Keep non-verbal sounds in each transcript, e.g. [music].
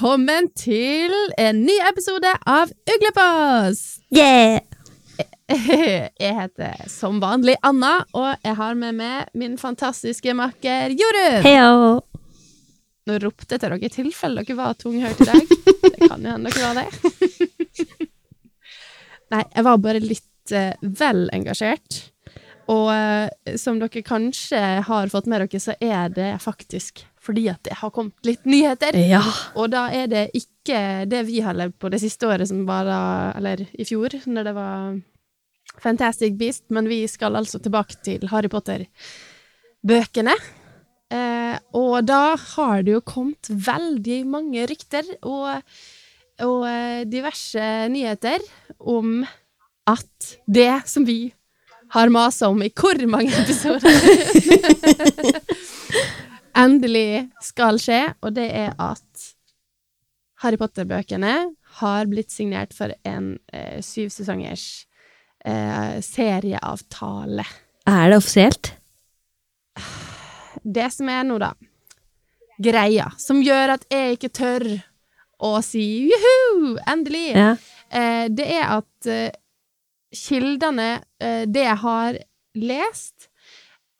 velkommen til en ny episode av Uglepost! Yeah! [laughs] Jeg heter som vanlig Anna, og jeg har med meg min fantastiske makker Jorunn. Nå ropte jeg til dere i tilfelle dere var tunghørt i dag. Det kan jo hende dere var det. [laughs] Nei, jeg var bare litt uh, vel engasjert. Og uh, som dere kanskje har fått med dere, så er det faktisk fordi at det har kommet litt nyheter. Ja. Og da er det ikke det vi har levd på det siste året, som var da Eller i fjor, når det var Fantastic Beast, men vi skal altså tilbake til Harry Potter-bøkene. Eh, og da har det jo kommet veldig mange rykter og, og eh, diverse nyheter om at det som vi har masa om i hvor mange episoder [laughs] endelig skal skje, og det er at Harry Potter-bøkene har blitt signert for en eh, syv sesongers eh, serieavtale. Er det offisielt? Det som er nå, da, greia, som gjør at jeg ikke tør å si juhu, endelig, Ja. eh, det er at eh, kildene, eh, det jeg har lest,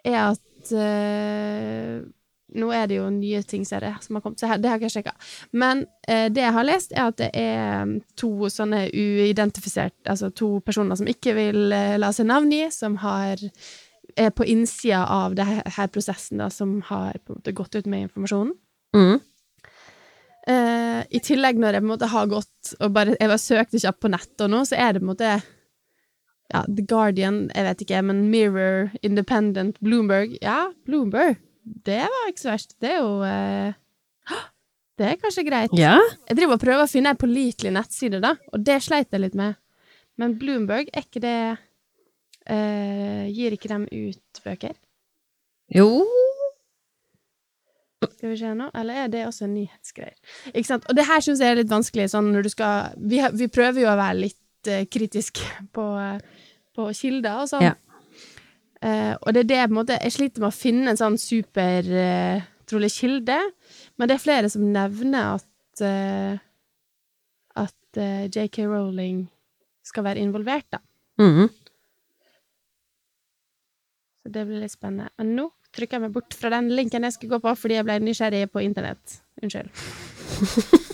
er at eh, Nå er det jo nye ting som har kommet, så her, det har jeg ikke sjekka. Men eh, det jeg har lest, er at det er mm, to sånne uidentifisert Altså to personer som ikke vil eh, la seg navngi, som har er på innsida av her prosessen, da, som har på en måte gått ut med informasjonen. Mm. Eh, I tillegg, når jeg på en måte har gått og bare Jeg bare søkte kjapt på nettet og nå, så er det på en måte Ja, The Guardian, jeg vet ikke, men Mirror, Independent, Bloomberg Ja, Bloomberg. Det var ikke så verst. Det er jo eh, [gasps] Det er kanskje greit. Ja? Jeg driver og prøver å finne ei pålitelig nettside, da, og det sleit jeg litt med. Men Bloomberg, er ikke det eh, Gir ikke dem ut bøker? Jo Skal vi se nå, eller er det også en nyhetsgreier? Ikke sant? Og det her syns jeg er litt vanskelig, sånn når du skal Vi, vi prøver jo å være litt eh, kritiske på, eh, på kilder og sånn. Ja. Eh, og det er det på en måte Jeg sliter med å finne en sånn super eh, kilde, men det er flere som nevner at eh, at JK Rowling skal være involvert, da. Mhm. Så det blir litt spennende. Men nå trykker jeg meg bort fra den linken jeg skulle gå på, fordi jeg ble nysgjerrig på internett. Unnskyld. [laughs]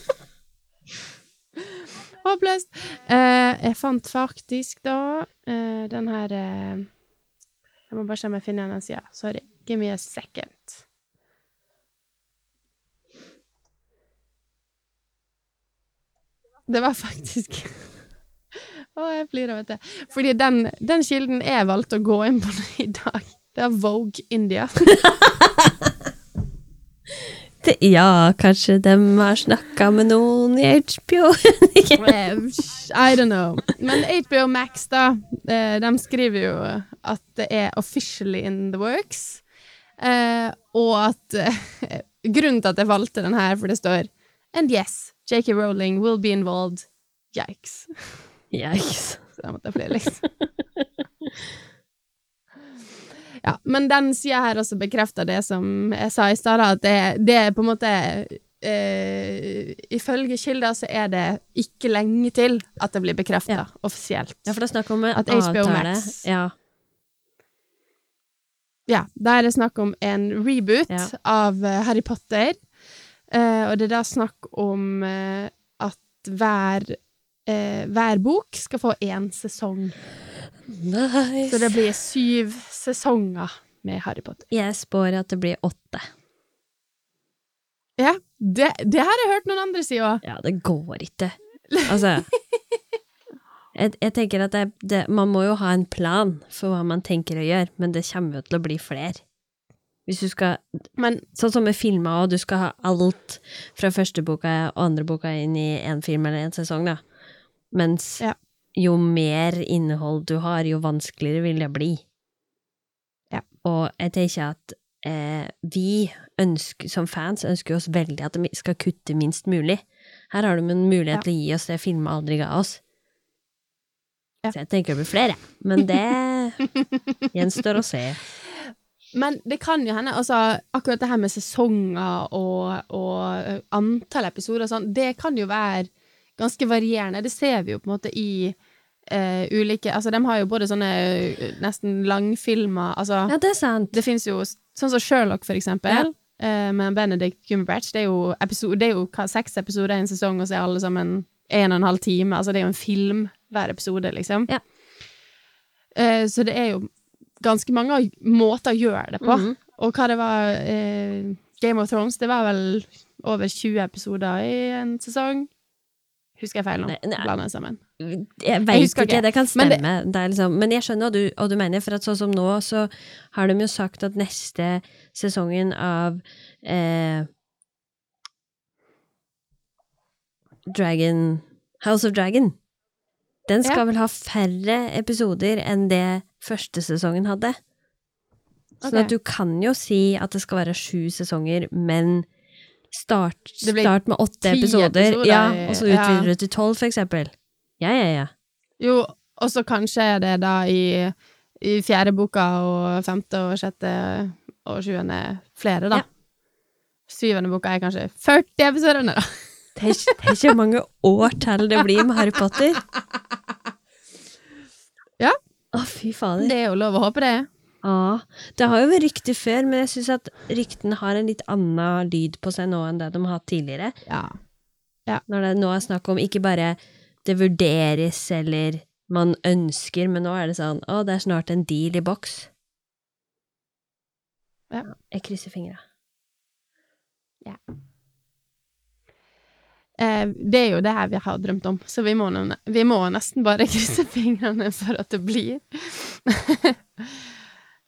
Håpløst. Eh, jeg fant faktisk da eh, den her eh, Jeg må bare se om jeg finner den sida. Sorry. Give me a second. Det var faktisk Å, jeg flirer, vet du. Fordi den, den kilden jeg valgte å gå inn på i dag, det er Vogue India. [laughs] Det, ja, kanskje de har snakka med noen i HBO? [laughs] I don't know. Men HBO Max, da, eh, de skriver jo at det er officially in the works. Eh, og at eh, Grunnen til at jeg valgte den her, for det står And yes, JK Rowling will be involved. Yikes. Yikes. Så da måtte jeg fly litt. [laughs] Ja, men den sida her også bekrefter det som jeg sa i stad, at det, det er på en måte eh, Ifølge kilder så er det ikke lenge til at det blir bekrefta Ja. offisielt. Ja, for det er snakk om en At HBO avtale. Max. Ja. Ja, da er det snakk om en reboot Ja. av eh, Harry Potter. Eh, og det er da snakk om eh, at hver, eh, hver bok skal få én sesong. Nice. Så det blir syv sesonger med Harry Potter. Jeg spår at det blir åtte. Ja, det, det har jeg hørt noen andre si òg. Ja, det går ikke. Altså [laughs] Jeg, jeg tenker at det, det, man må jo ha en plan for hva man tenker å gjøre, men det kommer jo til å bli flere. Hvis du skal Men Sånn som med filmer òg, du skal ha alt fra første boka og andre boka inn i én film eller én sesong, da. Mens Ja. Jo mer innhold du har, jo vanskeligere vil det bli. Ja. Og jeg tenker at eh, vi ønsker, som fans ønsker oss veldig at de skal kutte minst mulig. Her har de en mulighet Ja. til å gi oss det filmen aldri ga oss. Ja. Så jeg tenker det blir flere, men det [laughs] gjenstår å se. Men det kan jo hende, altså akkurat det her med sesonger og, og antall episoder og sånn, det kan jo være ganske varierende. Det ser vi jo på en måte i Uh, ulike Altså, de har jo både sånne uh, nesten langfilmer Altså, Ja, det er sant. det fins jo sånn som Sherlock, for eksempel, eh, med Benedict Cumberbatch. Det er jo, episode, det er jo seks episoder i en sesong, og så er alle sammen en og en halv time. Altså, det er jo en film hver episode, liksom. Ja. Så det er jo ganske mange måter å gjøre det på. Mhm. Og hva det var Game of Thrones, det var vel over 20 episoder i en sesong. Husker jeg feil nå? Blander sammen. Jeg veit ikke, ikke. det kan Men stemme. det, er liksom, men jeg skjønner hva du, hva du mener, for at sånn som nå, så har de jo sagt at neste sesongen av eh, Dragon House of Dragon Den skal Ja. vel ha færre episoder enn det første sesongen hadde. Sånn okay. at du kan jo si at det skal være sju sesonger, men start, start med åtte episoder, episoder ja, og så utvider ja. du til tolv, for eksempel. Ja, ja, ja. Jo, og så kanskje er det da i, i fjerde boka og femte og sjette og sjuende flere, da. Ja. Syvende boka er kanskje 40 episoder, under, da. Det er ikke mange år til det blir med Harry Potter. Ja. Å, fy fader. Det er jo lov å håpe det. Ja. Det har jo vært rykter før, men jeg syns at ryktene har en litt annen lyd på seg nå enn det de har hatt tidligere. Ja. Når det nå er snakk om ikke bare det vurderes eller man ønsker, men nå er det sånn å, det er snart en deal i boks. Ja. Jeg krysser fingra. Eh, det er jo det her vi har drømt om, så vi må, vi må nesten bare [laughs] krysse fingrene for at det blir. [laughs]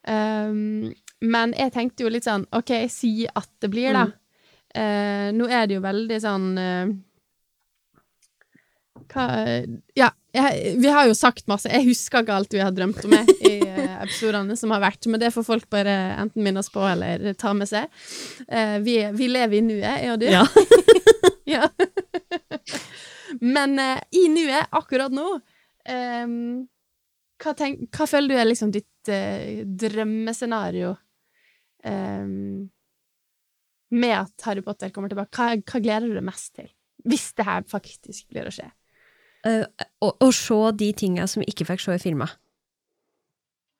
um, men jeg tenkte jo litt sånn, ok, si at det blir, da. Eh, nå er det jo veldig sånn uh, hva Ja, jeg, vi har jo sagt masse. Jeg husker ikke alt vi har drømt om jeg, i uh, episodene som har vært, men det får folk bare enten minne oss på eller ta med seg. Vi, vi lever i nuet, jeg og du. Ja. [laughs] Ja. Men i nuet, akkurat nå um, hva, tenk, hva føler du er liksom ditt eh, drømmescenario eh, med at Harry Potter kommer tilbake? Hva, hva gleder du deg mest til? Hvis det her faktisk blir å skje. Uh, og, og se de tinga som ikke fikk se i filma.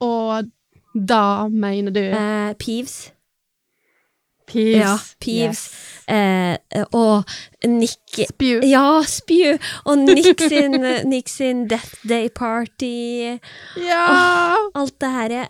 Og da mener du Eh, Peeves. Peeves? Ja, Peeves. Yes. eh, og Nick Spew. Ja, Spew! Og Nick sin, [laughs] Nick sin Death Day Party. Ja! Alt det her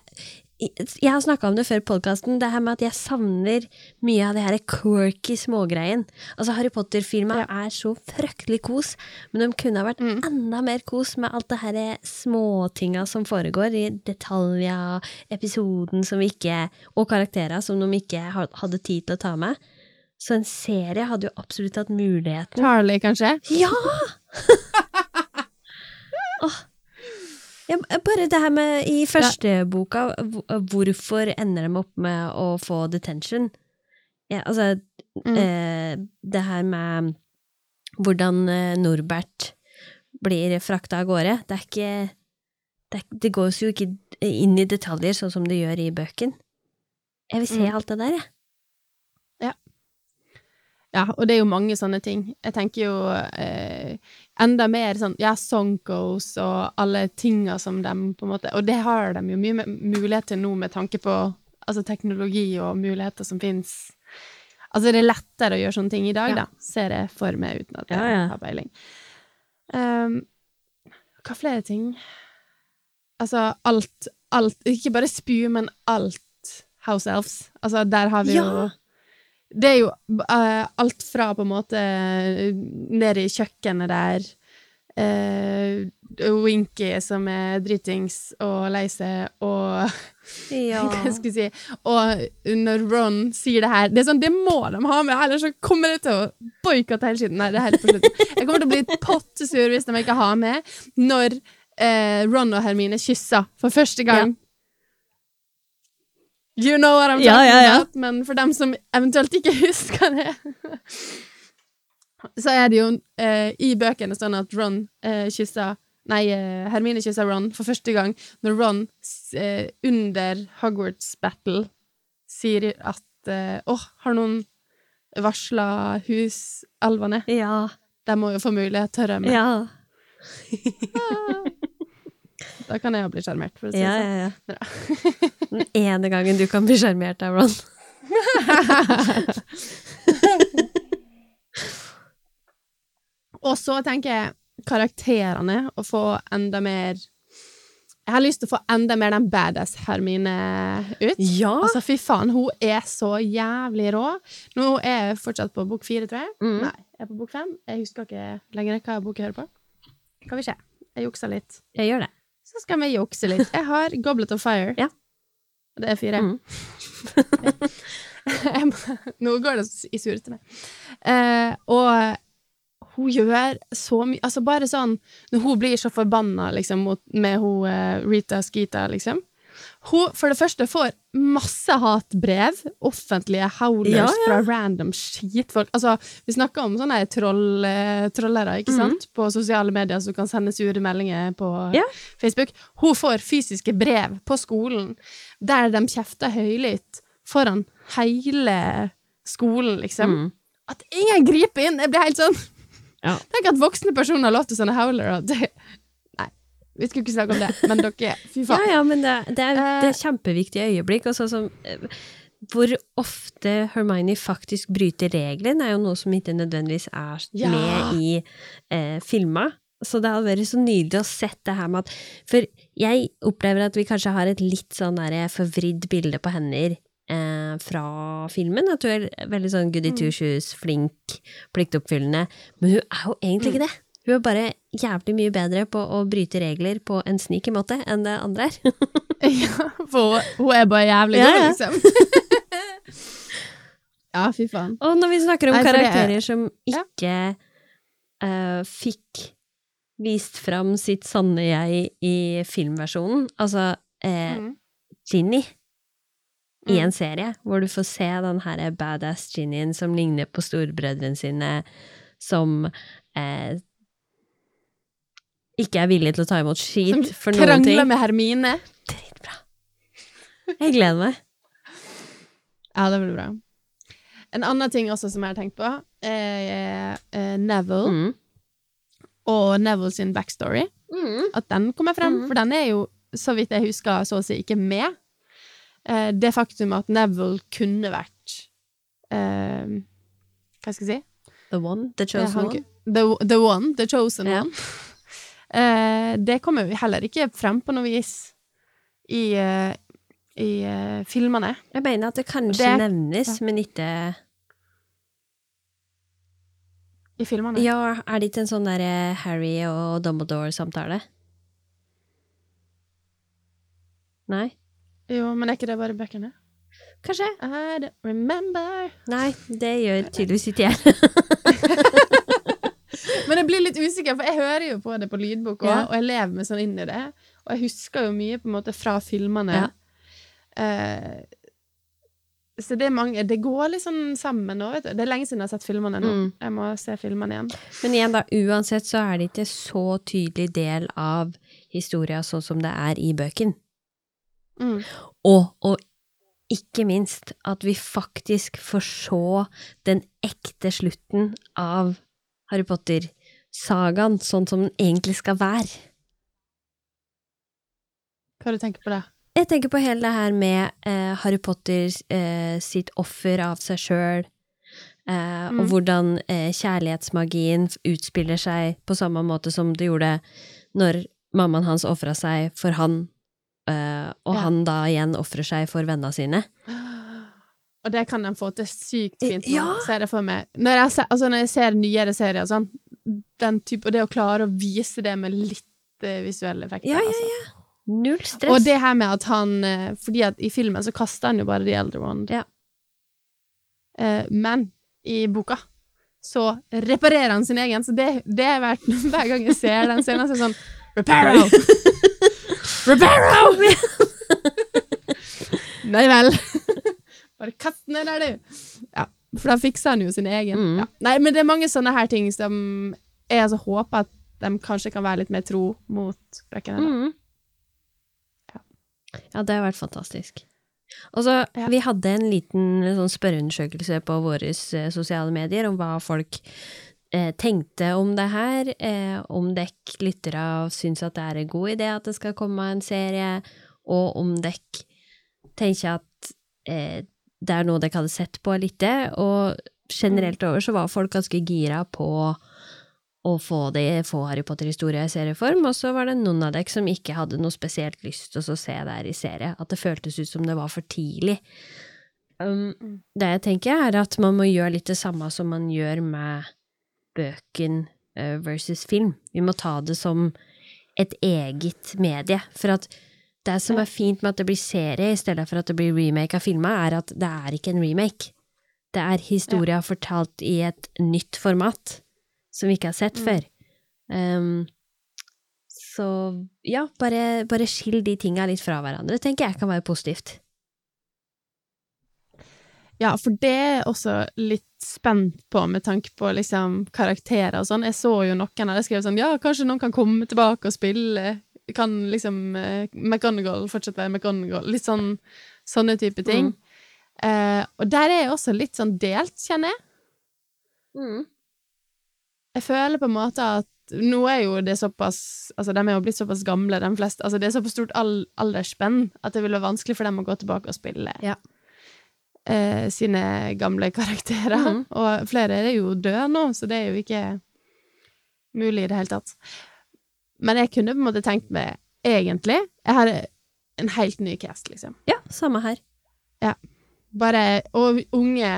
jeg, har snakka om det før podkasten, det her med at jeg savner mye av det her quirky smågreien. Altså, Harry Potter-filma er så fryktelig kos, men de kunne ha vært Mm. enda mer kos med alt det her småtinga som foregår, i detaljer, episoden som vi ikke Og karakterer som de ikke hadde tid til å ta med. Så en serie hadde jo absolutt hatt muligheten. Charlie, kanskje? Ja! [laughs] Åh. Ja, bare det her med i første boka, hvorfor ender de opp med å få detention? Ja, altså, Mm. eh, det her med hvordan eh, Norbert blir frakta av gårde, det er ikke det, det går jo ikke inn i detaljer sånn som det gjør i bøken. Jeg vil se Mm. alt det der, jeg. Ja, og det er jo mange sånne ting. Jeg tenker jo eh, enda mer sånn, ja, Sonkos og alle tinga som de på en måte Og det har de jo mye mulighet til nå med tanke på altså teknologi og muligheter som fins. Altså, det er lettere å gjøre sånne ting i dag, Ja. da, ser jeg for meg, uten at jeg Ja, ja. har peiling. Um, hva flere ting? Altså, alt, alt Ikke bare spy, men alt House Elves. Altså, der har vi jo det er jo uh, alt fra på en måte nede ned i kjøkkenet der uh, Winky som er dritings og lei seg, og [laughs] Ja. hva skal jeg si Og når Ron sier det her Det er sånn, det må de ha med, ellers så kommer det til å boikotte hele skitten. Nei, det er helt på slutten. Jeg kommer til å bli pottesur hvis de ikke har med når uh, Ron og Hermine kysser for første gang. You know what I'm talking Ja, ja, ja. about, men for dem som eventuelt ikke [laughs] husker det Så er det jo eh, i bøkene sånn at Ron eh, kysser Nei, eh, Hermine kysser Ron for første gang når Ron eh, under Hogwarts battle sier at eh, Å, har noen varsla huselvene? Ja. De må jo få mulighet til å rømme. Ja. [laughs] Da kan jeg bli sjarmert, for å si det Ja, sånn. ja, ja. Den ene gangen du kan bli sjarmert av Ron. [laughs] Og så tenker jeg karakterene, å få enda mer Jeg har lyst til å få enda mer den badass Hermine ut. Ja! Altså, fy faen, hun er så jævlig rå. Nå er jeg fortsatt på bok fire, tror jeg. Mm. Nei, jeg er på bok fem. Jeg husker ikke lenger hva bok jeg hører på. Skal vi se. Jeg juksa litt. Jeg gjør det. Så skal vi jukse litt. Jeg har Goblet of Fire. Ja. Det er fire. Mm. [laughs] Nå går det i surre til meg. Eh, og hun gjør så mye Altså, bare sånn Når hun blir så forbanna, liksom, med hun eh, Rita Skeeta, liksom. Hun for det første får masse hatbrev, offentlige howlers Ja, ja. fra random skitfolk. Altså, vi snakker om sånne troll, eh, trollere, ikke sant, på sosiale medier som kan sende sure meldinger på Ja. Facebook. Hun får fysiske brev på skolen der de kjefter høylytt foran hele skolen, liksom. Mm. At ingen griper inn! Jeg blir helt sånn Ja. [laughs] Tenk at voksne personer har lov til sånne howlere. Det, vi skulle ikke snakke om det, men dere Fy faen. ja, ja, men det, det, er, et det er kjempeviktige øyeblikk. Og sånn som eh, Hvor ofte Hermione faktisk bryter reglene, er jo noe som ikke nødvendigvis er Ja. med i eh, filma. Så det hadde vært så nydelig å sett det her med at For jeg opplever at vi kanskje har et litt sånn der forvridd bilde på hender eh, fra filmen. At hun er veldig sånn goody two shoes, flink, pliktoppfyllende. Men hun er jo egentlig ikke det. Hun er bare jævlig mye bedre på å bryte regler på en sneaky måte enn det andre er. [laughs] [laughs] Ja, for hun er bare jævlig Ja, god, ja. liksom. [laughs] ja, fy faen. Og når vi snakker om Nei, er- karakterer som Ja. ikke eh, fikk vist fram sitt sanne jeg i filmversjonen, altså eh, Mm. Ginny i Mm. en serie, hvor du får se den her badass Ginnyen som ligner på storebrødrene sine, som eh, ikke er villig til å ta imot skit for noen krangler ting. med Hermine. Dritbra. Jeg gleder meg. Ja, det blir bra. En annen ting også som jeg har tenkt på, er eh, Neville Mm. og Neville sin backstory. Mm. At den kommer frem, Mm. for den er jo, så vidt jeg husker, så å si ikke med. Eh, det faktum at Neville kunne vært eh, Hva skal jeg si? The one, the chosen one. The, the one, the chosen yeah. one. Eh, det kommer vi heller ikke frem på noe vis i, eh, i eh, filmene. Jeg mener at det kanskje Det- nevnes, men ikke I filmene. Ja, er det ikke en sånn derre Harry og Dumbledore-samtale? Nei? Jo, men er ikke det bare bøkene? Kanskje? I don't remember Nei, det gjør tydeligvis ikke jeg. [laughs] Men jeg blir litt usikker, for jeg hører jo på det på lydbok òg, Ja. og jeg lever meg sånn inn i det. Og jeg husker jo mye på en måte fra filmene. Ja. Eh, så det er mange Det går litt sånn sammen nå, vet du. Det er lenge siden jeg har sett filmene nå. Mm. Jeg må se filmene igjen. Men igjen, da, uansett så er det ikke så tydelig del av historia sånn som det er i bøken. Mm. Og, og ikke minst at vi faktisk får se den ekte slutten av Harry Potter-sagaen, sånn som den egentlig skal være. Hva du tenker på det? Jeg tenker på hele det her med eh, Harry Potter eh, sitt offer av seg sjøl, eh, og Mm. hvordan eh, kjærlighetsmagien utspiller seg på samme måte som det gjorde når mammaen hans ofra seg for han, eh, og Ja. han da igjen ofrer seg for vennene sine. [gasps] Og det kan de få til sykt fint nå, Ja. ser jeg for meg. Når jeg, ser, altså når jeg ser nyere serier og sånn, den type, og det å klare å vise det med litt Visuell visuelle effekter. Ja, ja, altså. Null stress. Og det her med at han eh, Fordi at i filmen så kaster han jo bare The Elder Wand. Ja. Eh, men i boka så reparerer han sin egen, så det, det er verdt [laughs] Hver gang jeg ser den scenen, så er det sånn Reparo! [laughs] Reparo! [laughs] Nei vel. Bare kast den ned der, du. Ja, for da fikser han jo sin egen. Mm. Ja. Nei, men det er mange sånne her ting som jeg altså håper at de kanskje kan være litt mer tro mot Brekken. Mm. Ja, det har vært fantastisk. Og så, Ja. Vi hadde en liten sånn spørreundersøkelse på våre eh, sosiale medier om hva folk eh, tenkte om det her, eh, om dekk lyttere syns at det er en god idé at det skal komme en serie, og om dekk tenker at eh, det er noe dere hadde sett på litt, og generelt over så var folk ganske gira på å få, det, få Harry Potter-historie i serieform, og så var det noen av dere som ikke hadde noe spesielt lyst til å se det her i serie, at det føltes ut som det var for tidlig. Um, Mm. det jeg tenker, er at man må gjøre litt det samme som man gjør med bøken eh, versus film. Vi må ta det som et eget medie, for at det som er fint med at det blir serie i stedet for at det blir remake av filma, er at det er ikke en remake. Det er historia fortalt i et nytt format som vi ikke har sett Mm. før. Um, så ja, bare, bare skill de tinga litt fra hverandre, tenker jeg kan være positivt. Ja, for det er også litt spent på med tanke på liksom karakterer og sånn. Jeg så jo noen hadde skrevet sånn ja, kanskje noen kan komme tilbake og spille. Kan liksom uh, McGonagall fortsatt være McGonagall? Litt sånn sånne type ting. Eh, og der er jeg også litt sånn delt, kjenner jeg. Jeg føler på en måte at nå er jo det såpass Altså, de er jo blitt såpass gamle, de fleste. Altså, det er såpass stort al aldersspenn at det vil være vanskelig for dem å gå tilbake og spille Ja. uh, sine gamle [laughs] karakterer. Mm. Og flere er jo døde nå, så det er jo ikke mulig i det hele tatt. Men jeg kunne på en måte tenkt meg, egentlig Jeg har en helt ny cast, liksom. Ja, samme her. Ja. Bare, og unge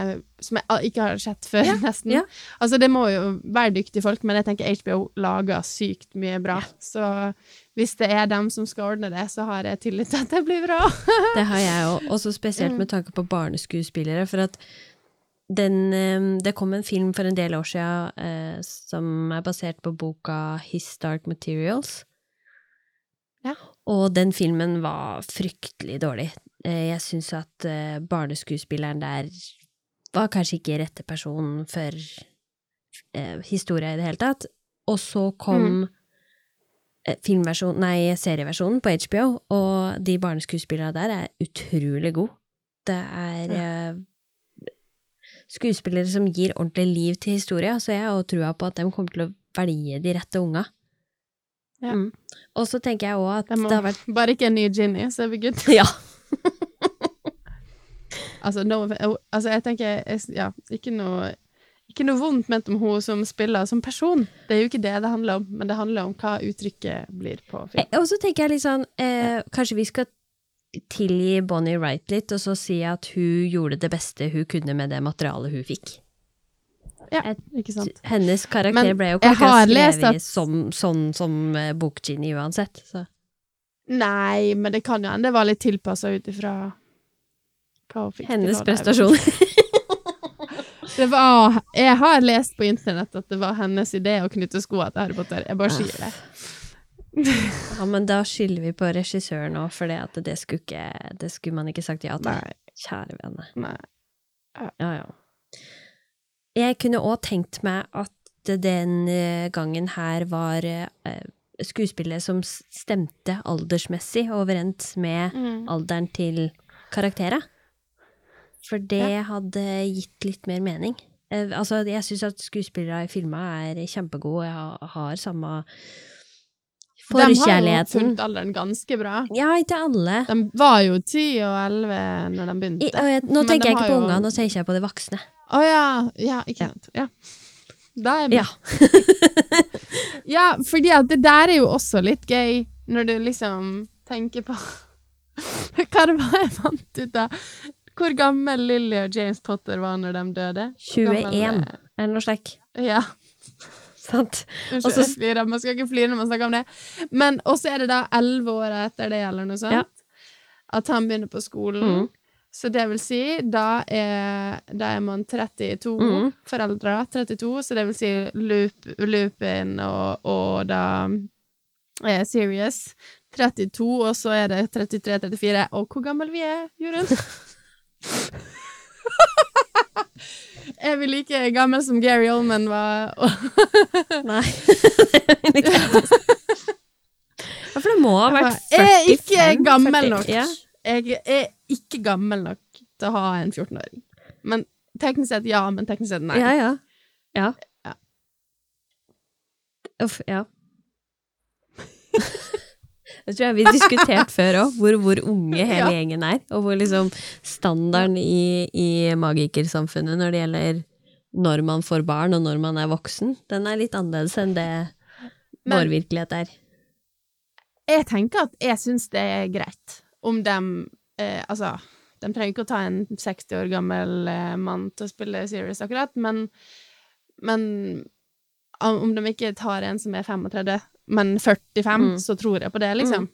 som jeg ikke har sett før, nesten. ja. Altså, det må jo være dyktige folk, men jeg tenker HBO lager sykt mye bra. Så hvis det er dem som skal ordne det, så har jeg tillit til at det blir bra. Det har jeg òg, også spesielt [laughs] med tanke på barneskuespillere, for at den, eh, det kom en film for en del år siden eh, som er basert på boka His Dark Materials. Ja. Og den filmen var fryktelig dårlig. Eh, jeg syns at eh, barneskuespilleren der var kanskje ikke rette personen for eh, historia i det hele tatt. Og så kom mm. filmversjon, nei, serieversjonen på HBO, og de barneskuespillerne der er utrolig gode. Det er eh, skuespillere som gir ordentlig liv til historia, så jeg har trua på at de kommer til å velge de rette unga. Ja. Mm. Og så tenker jeg òg at må det har vært bare ikke en ny Ginny, så er vi good. [laughs] Ja. [laughs] Altså, no, altså jeg tenker Ja, ikke noe ikke noe vondt ment om hun som spiller som person. Det er jo ikke det det handler om, men det handler om hva uttrykket blir på film. Eh, Og så tenker jeg litt sånn eh, Kanskje vi skal tilgi Bonnie Wright litt, og så si at hun gjorde det beste hun kunne med det materialet hun fikk. Ja, ikke sant? Hennes karakter Men ble jo ikke skrevet at- som, sånn som Bokgenie uansett. Så. Nei, men det kan jo hende det var litt tilpassa ut ifra hva hun fikk Hennes prestasjon. [laughs] Det var Jeg har lest på internett at det var hennes idé å knytte skoene til Harry Potter. Jeg bare sier det. [laughs] ja, men da skylder vi på regissøren òg, for det, det, skulle ikke, det skulle man ikke sagt ja til. Nei. Kjære vene. Nei. Ja, ja. Jeg kunne òg tenkt meg at den eh, gangen her var skuespillet skuespillere som stemte aldersmessig overens med Mm. alderen til karakterene. For det hadde gitt litt mer mening. Eh, altså, jeg syns at skuespillere i filmer er kjempegode, jeg har, har samme De har jo fulgt alderen ganske bra. Ja, ikke alle. De var jo 10 og 11 når de I, begynte. og jeg, nå Men tenker jeg ikke på jo- nå tenker jeg på de voksne. Å ja. Ja, ikke sant. Ja. Da er jeg med. Ja. [laughs] Ja, fordi at det der er jo også litt gøy, når du liksom tenker på [laughs] Hva det var jeg fant ut av? Hvor gammel Lily og James Potter var når de døde? 21, eller noe slikt. Ja. Sant? Unnskyld, jeg flirer. Man skal ikke flire når man snakker om det. Men også er det da elleve år etter det, eller noe sånt, Ja. at han begynner på skolen. Mm. Så det vil si, da er, da er man 32 mm. foreldre, 32, så det vil si Loop, Lupin og, og da er Serious 32, og så er det 33-34. Og hvor gammel vi er, Jorunn? [laughs] [laughs] er vi like gammel som Gary Oldman var? [laughs] Nei. [laughs] Ja, for det må ha vært 45 Jeg er ikke gammel nok. Ja. Jeg er ikke gammel nok til å ha en 14-åring. Men teknisk sett ja, men teknisk sett nei. Ja, ja. Ja. Ja. Uff, ja. [laughs] Det tror jeg vi har diskutert [laughs] før òg, hvor, hvor unge hele Ja. gjengen er. Og hvor liksom standarden i, i magikersamfunnet når det gjelder når man får barn og når man er voksen, den er litt annerledes enn det Men- vår virkelighet er. Jeg tenker at jeg syns det er greit om de eh, Altså, de trenger ikke å ta en 60 år gammel eh, mann til å spille Serious akkurat, men, men om om de ikke tar en som er 35, men 45, Mm. så tror jeg på det, liksom.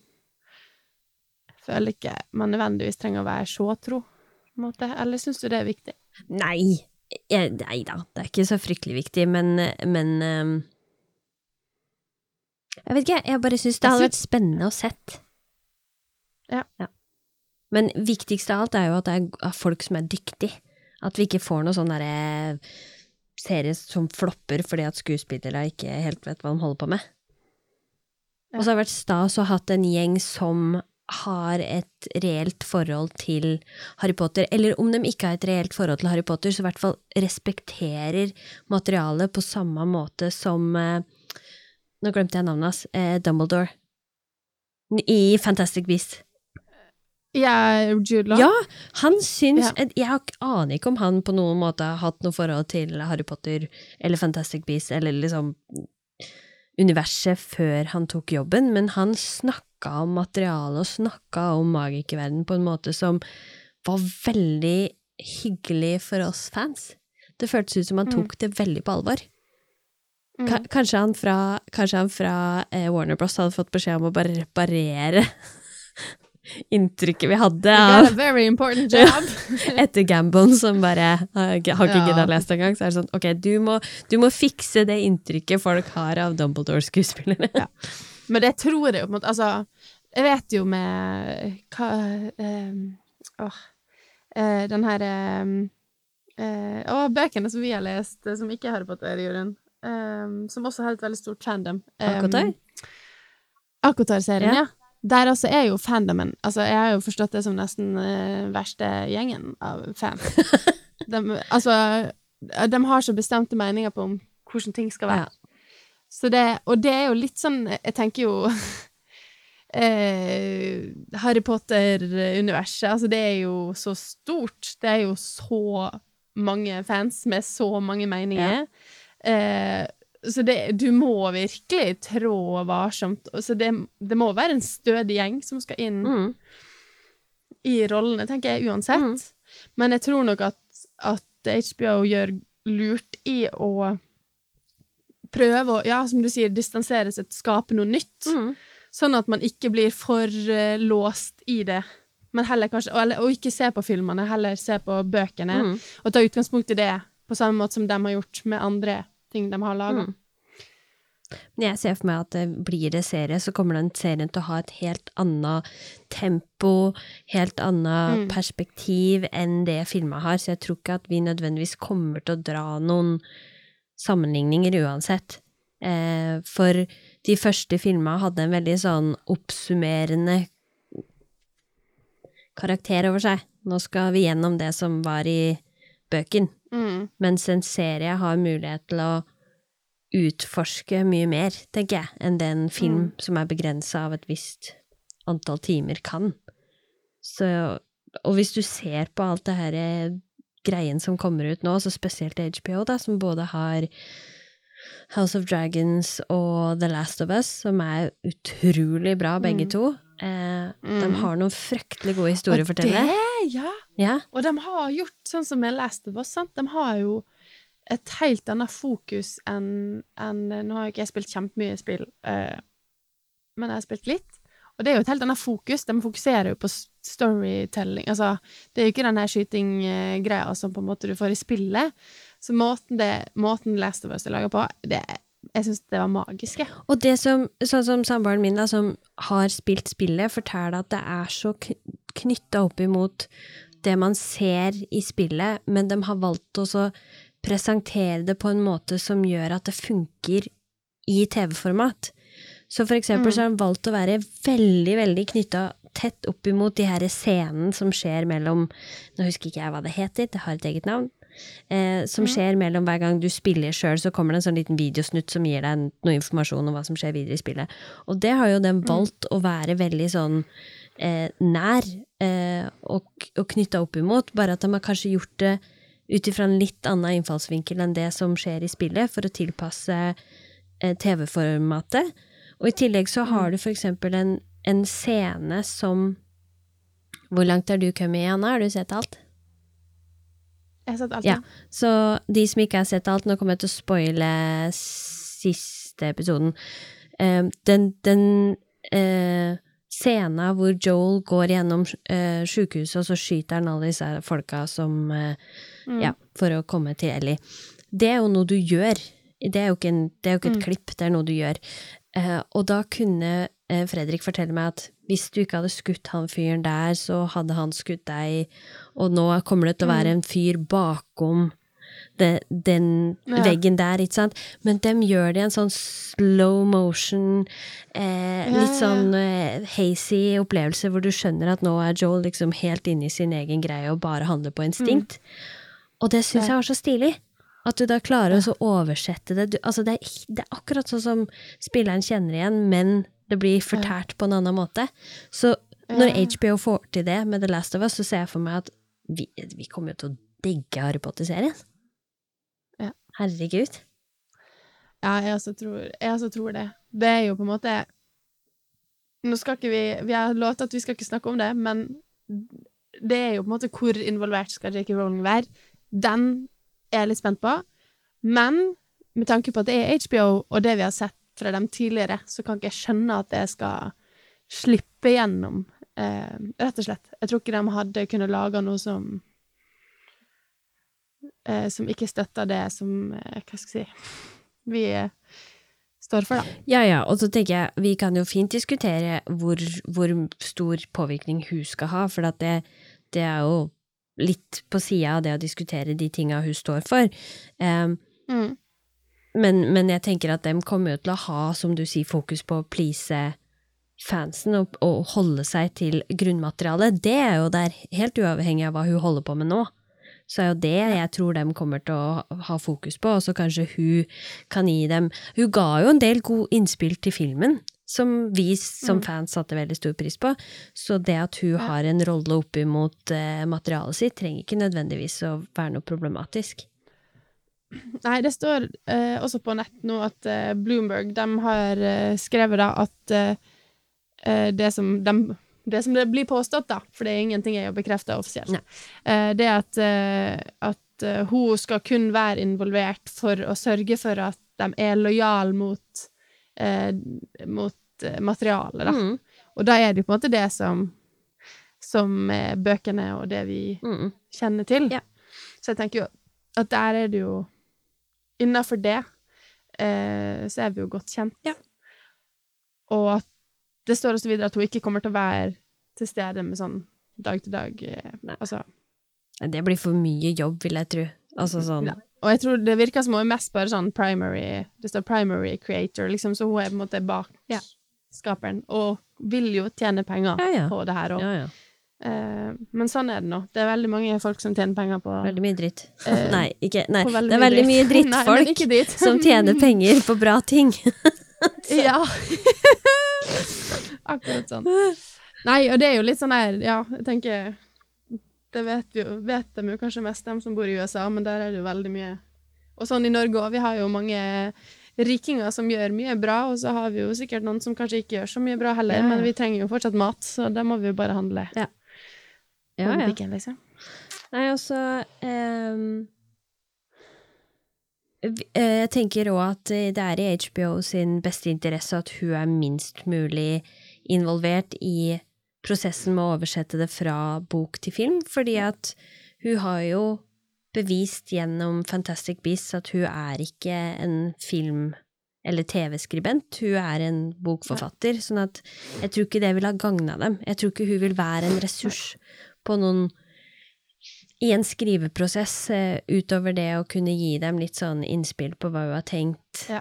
Jeg føler ikke man nødvendigvis trenger å være så tro, på en måte. Eller syns du det er viktig? Nei, nei da, det er ikke så fryktelig viktig, men, men um, Jeg vet ikke, jeg bare syns det hadde vært spennende å sett. Ja. Men viktigst av alt er jo at det er er folk som er dyktige. At vi ikke får noe sånn derre serie som flopper fordi at skuespillere ikke helt vet hva de holder på med. Og så har det vært stas å ha hatt en gjeng som har et reelt forhold til Harry Potter, eller om de ikke har et reelt forhold til Harry Potter, så i hvert fall respekterer materialet på samme måte som eh, Nå glemte jeg navnet hans. Eh, Dumbledore. I Fantastic Beasts. Ja, Jude Law? Ja, han syns Ja. Jeg har- aner ikke om han på noen måte har hatt noe forhold til Harry Potter eller Fantastic Beasts eller liksom universet før han tok jobben, men han snakka om materialet og snakka om magikerverden på en måte som var veldig hyggelig for oss fans. Det føltes ut som han Mm. tok det veldig på alvor. Mm. Kanskje han fra, kanskje han fra eh, Warner Bros hadde fått beskjed om å bare reparere inntrykket vi hadde av [laughs] etter Gambon, som bare har ikke har ikke Ja. giddet å lese det engang. Så er det sånn, ok, du må, du må fikse det inntrykket folk har av Dumbledore-skuespillere. Men det tror jeg jo på en måte Altså, jeg vet jo med hva ehm, Åh. eh, den her ehm, eh, Å, bøkene som vi har lest, eh, som ikke er Harry Potter-juryen, um, som også har et veldig stort fandom. Um, Akotar? Akotar-serien, Ja. Ja. Der altså er jo fandomen Altså, jeg har jo forstått det som nesten uh, verste gjengen av fans. [laughs] de, altså, de har så bestemte meninger på om hvordan ting skal være. Så det, og det er jo litt sånn Jeg tenker jo [laughs] eh, Harry Potter-universet, altså det er jo så stort. Det er jo så mange fans med så mange meninger. Eh, så det, du må virkelig trå varsomt. Så det, det må være en stødig gjeng som skal inn Mm. i rollene, tenker jeg uansett. Mm. Men jeg tror nok at, at HBO gjør lurt i å prøve å, ja, som du sier, distansere seg, skape noe nytt. Mm. Sånn at man ikke blir for uh, låst i det. Men heller kanskje, og, eller, og ikke se på filmene, heller se på bøkene. Mm. Og ta utgangspunkt i det, på samme måte som de har gjort med andre ting de har laga. Mm. Men jeg ser for meg at det blir det serie, så kommer den serien til å ha et helt annet tempo, helt annet Mm. perspektiv enn det filma har, så jeg tror ikke at vi nødvendigvis kommer til å dra noen sammenligninger uansett. Eh, for de første filma hadde en veldig sånn oppsummerende karakter over seg. Nå skal vi gjennom det som var i bøken, Mm. mens en serie har mulighet til å utforske mye mer, tenker jeg, enn det en film som er begrensa av et visst antall timer kan. Så, og hvis du ser på alt det her eh, greien som kommer ut nå, så spesielt HBO, da, som både har House of Dragons og The Last of Us, som er utrolig bra, begge Mm. to. Eh, De Mm. har noen fryktelig gode historier Og det, ja. Ja. Og de har gjort sånn som Last of Us, sant? De har jo et helt annet fokus enn en, Nå har ikke jeg spilt kjempemye spill, eh, men jeg har spilt litt. Og det er jo et helt annet fokus. De fokuserer jo på storytelling. Altså, det er jo ikke den her skytinggreia som på en måte du får i spillet. Så måten, det, måten Last of Us er laga på, det, jeg syns det var magisk, jeg. Og det som, sånn som samboeren min, da, som har spilt spillet, forteller at det er så knytta opp imot det man ser i spillet, men de har valgt å presentere det på en måte som gjør at det funker i TV-format. Så for eksempel Mm. så har de valgt å være veldig, veldig knytta tett opp imot de her scenen som skjer mellom Nå husker ikke jeg hva det heter, det har et eget navn. Eh, som skjer mellom hver gang du spiller sjøl, så kommer det en sånn liten videosnutt som gir deg noe informasjon om hva som skjer videre i spillet. Og det har jo den valgt å være veldig sånn eh, nær eh, og, og knytta opp imot, bare at de har kanskje gjort det ut ifra en litt annen innfallsvinkel enn det som skjer i spillet, for å tilpasse eh, TV-formatet. Og i tillegg så har du for eksempel en, en scene som Hvor langt har du kommet, Anna? Har du sett alt? Jeg har sett alt. Ja. Så de som ikke har sett alt, nå kommer jeg til å spoile siste episoden. Uh, den den uh, scenen hvor Joel går gjennom uh, sjukehuset, og så skyter han alle disse folka som uh, Mm. Ja, for å komme til Ellie. Det er jo noe du gjør. Det er jo ikke, en, det er jo ikke et Mm. klipp, det er noe du gjør. Uh, og da kunne eh, Fredrik forteller meg at hvis du ikke hadde skutt han fyren der, så hadde han skutt deg, og nå kommer det til å være Mm. en fyr bakom det, den Ja. veggen der, ikke sant? Men de gjør det i en sånn slow motion, eh, litt sånn eh, hazy opplevelse, hvor du skjønner at nå er Joel liksom helt inne i sin egen greie og bare handler på instinkt. Og det syns Mm. Jeg var så stilig. At du da klarer å oversette det. Du, altså det, er, det er akkurat sånn som spilleren kjenner igjen, men det blir fortært på en annen måte. Så når HBO får til det med The Last of Us, så ser jeg for meg at vi, vi kommer jo til å digge Harry Potter-serien. Ja. Herregud. Ja, jeg også, tror, jeg også tror det. Det er jo på en måte Nå skal ikke vi Vi har lovt at vi skal ikke snakke om det, men det er jo på en måte hvor involvert skal J.K. Rowling være. Den er jeg litt spent på. Men med tanke på at det er HBO, og det vi har sett fra dem tidligere, så kan ikke jeg skjønne at jeg skal slippe gjennom, eh, rett og slett. Jeg tror ikke de hadde kunnet lage noe som eh, Som ikke støtter det som eh, Hva skal jeg si Vi eh, står for, da. Ja, ja, og så tenker jeg, vi kan jo fint diskutere hvor, hvor stor påvirkning hun skal ha, for at det, det er jo litt på sida av det å diskutere de tinga hun står for. Um, Mm. Men, men jeg tenker at de kommer jo til å ha, som du sier, fokus på å please fansen og, og holde seg til grunnmaterialet. Det er jo der, helt uavhengig av hva hun holder på med nå. Så er jo det jeg tror de kommer til å ha fokus på, og så kanskje hun kan gi dem Hun ga jo en del god innspill til filmen, som vi som Mm. fans satte veldig stor pris på. Så det at hun har en rolle opp imot eh, materialet sitt, trenger ikke nødvendigvis å være noe problematisk. Nei, det står eh, også på nett nå at eh, Bloomberg de har eh, skrevet da at eh, eh, det som de, det som det blir påstått, da, for det er ingenting jeg har bekrefta offisielt, eh, det at, at hun skal kun være involvert for å sørge for at de er lojale mot, mot materialet, da. Mm, Og da er det jo på en måte det som som er bøkene og det vi mm. kjenner til. Ja. Så jeg tenker jo at der er det jo Innafor det eh, så er vi jo godt kjent. Ja. Og at det står også videre at hun ikke kommer til å være til stede med sånn dag til dag eh, Altså Det blir for mye jobb, vil jeg tro. Altså sånn Ja. Og jeg tror det virker som hun er mest bare sånn primary Det står primary creator, liksom, så hun er på en måte bak Ja. skaperen, og vil jo tjene penger Ja, ja. på det her òg. Eh, men sånn er det nå. Det er veldig mange folk som tjener penger på Veldig mye dritt. Eh, [laughs] nei, ikke, nei. Veldig det er veldig mye [laughs] drittfolk ikke dritt. som tjener [laughs] penger på bra ting. Ja. Akkurat sånn. Nei, og det er jo litt sånn her, ja, jeg tenker Det vet, jo, vet de jo kanskje mest, de som bor i USA, men der er det jo veldig mye Og sånn i Norge òg. Vi har jo mange rikinger som gjør mye bra, og så har vi jo sikkert noen som kanskje ikke gjør så mye bra heller, ja. men vi trenger jo fortsatt mat, så da må vi jo bare handle Ja. Ja, ja. Pikken, liksom. Nei, altså ehm, eh, Jeg tenker òg at eh, det er i HBO sin beste interesse at hun er minst mulig involvert i prosessen med å oversette det fra bok til film, fordi at hun har jo bevist gjennom Fantastic Beasts at hun er ikke en film- eller TV-skribent, hun er en bokforfatter, sånn at jeg tror ikke det vil ha gagna dem. Jeg tror ikke hun vil være en ressurs på noen i en skriveprosess, eh, utover det å kunne gi dem litt sånn innspill på hva hun har tenkt. Ja.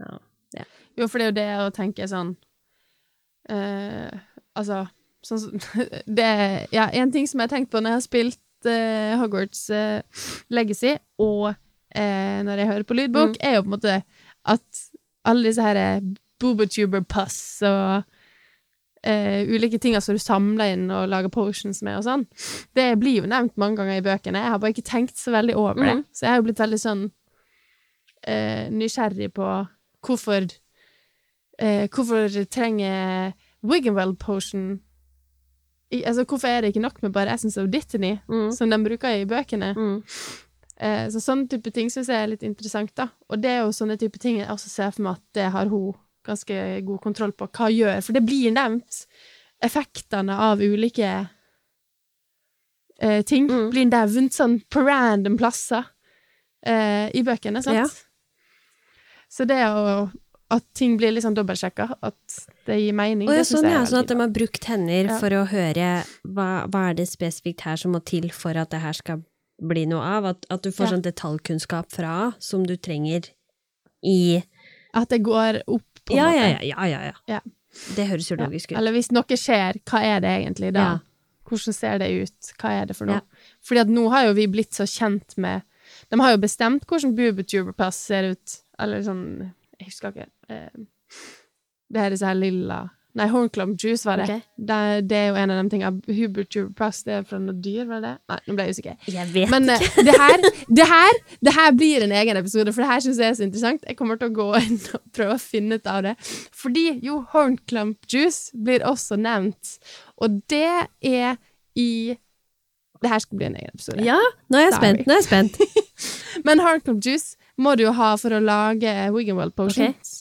Ja. Jo, for det er jo det å tenke sånn eh, Altså, sånn [laughs] Det er Ja, en ting som jeg har tenkt på når jeg har spilt eh, Hogwarts eh, Legacy, og eh, når jeg hører på lydbok, er jo på en måte at alle disse her boobotuber puss og eh, ulike ting som du samler inn og lager potions med og sånn, det blir jo nevnt mange ganger i bøkene. Jeg har bare ikke tenkt så veldig over det. Så jeg har jo blitt veldig sånn eh, nysgjerrig på hvorfor eh, Hvorfor trenger Wiggenwell potion i, Altså, hvorfor er det ikke nok med bare Essence of Dittany, Mm. som de bruker i bøkene? Mm. Eh, så sånne type ting syns jeg er litt interessant, da. Og det er jo sånne type ting jeg også ser for meg at det har hun ganske god kontroll på. Hva gjør For det blir nevnt effektene av ulike eh, ting. Mm. Blir nevnt sånn på random plasser eh, i bøkene, sant? Ja. Så det å at ting blir litt sånn dobbeltsjekka, at det gir mening, Og det sånn, jeg ja, er sånn at de har brukt hender Ja. for å høre hva, hva er det spesifikt her som må til for at det her skal bli noe av. At, at du får Ja. sånn detaljkunnskap fra som du trenger i At det går opp, på en ja, måte. ja, ja, ja, ja. Det høres jo Ja. logisk ut. Eller hvis noe skjer, hva er det egentlig da? Ja. Hvordan ser det ut? Hva er det for noe? Ja. Fordi at nå har jo vi blitt så kjent med De har jo bestemt hvordan Boobotuber-pass ser ut. Eller sånn Jeg husker ikke. Eh, det er så her lilla Nei, Hornclump Juice var det. Okay. det. Det er jo en av de tingene. Boobotuber-pass, det er fra noe dyr, var det? Nei, nå ble jeg usikker. Jeg vet Men eh, det, her, det, her, det her blir en egen episode, for det her syns jeg er så interessant. Jeg kommer til å gå inn og prøve å finne ut av det. Fordi jo, Hornclump Juice blir også nevnt, og det er i Det her skal bli en egen episode. Ja, nå er jeg Sorry. spent. Nå er jeg spent. [laughs] Men Hornclump Juice må du jo ha for å lage Wiggenwell Potions.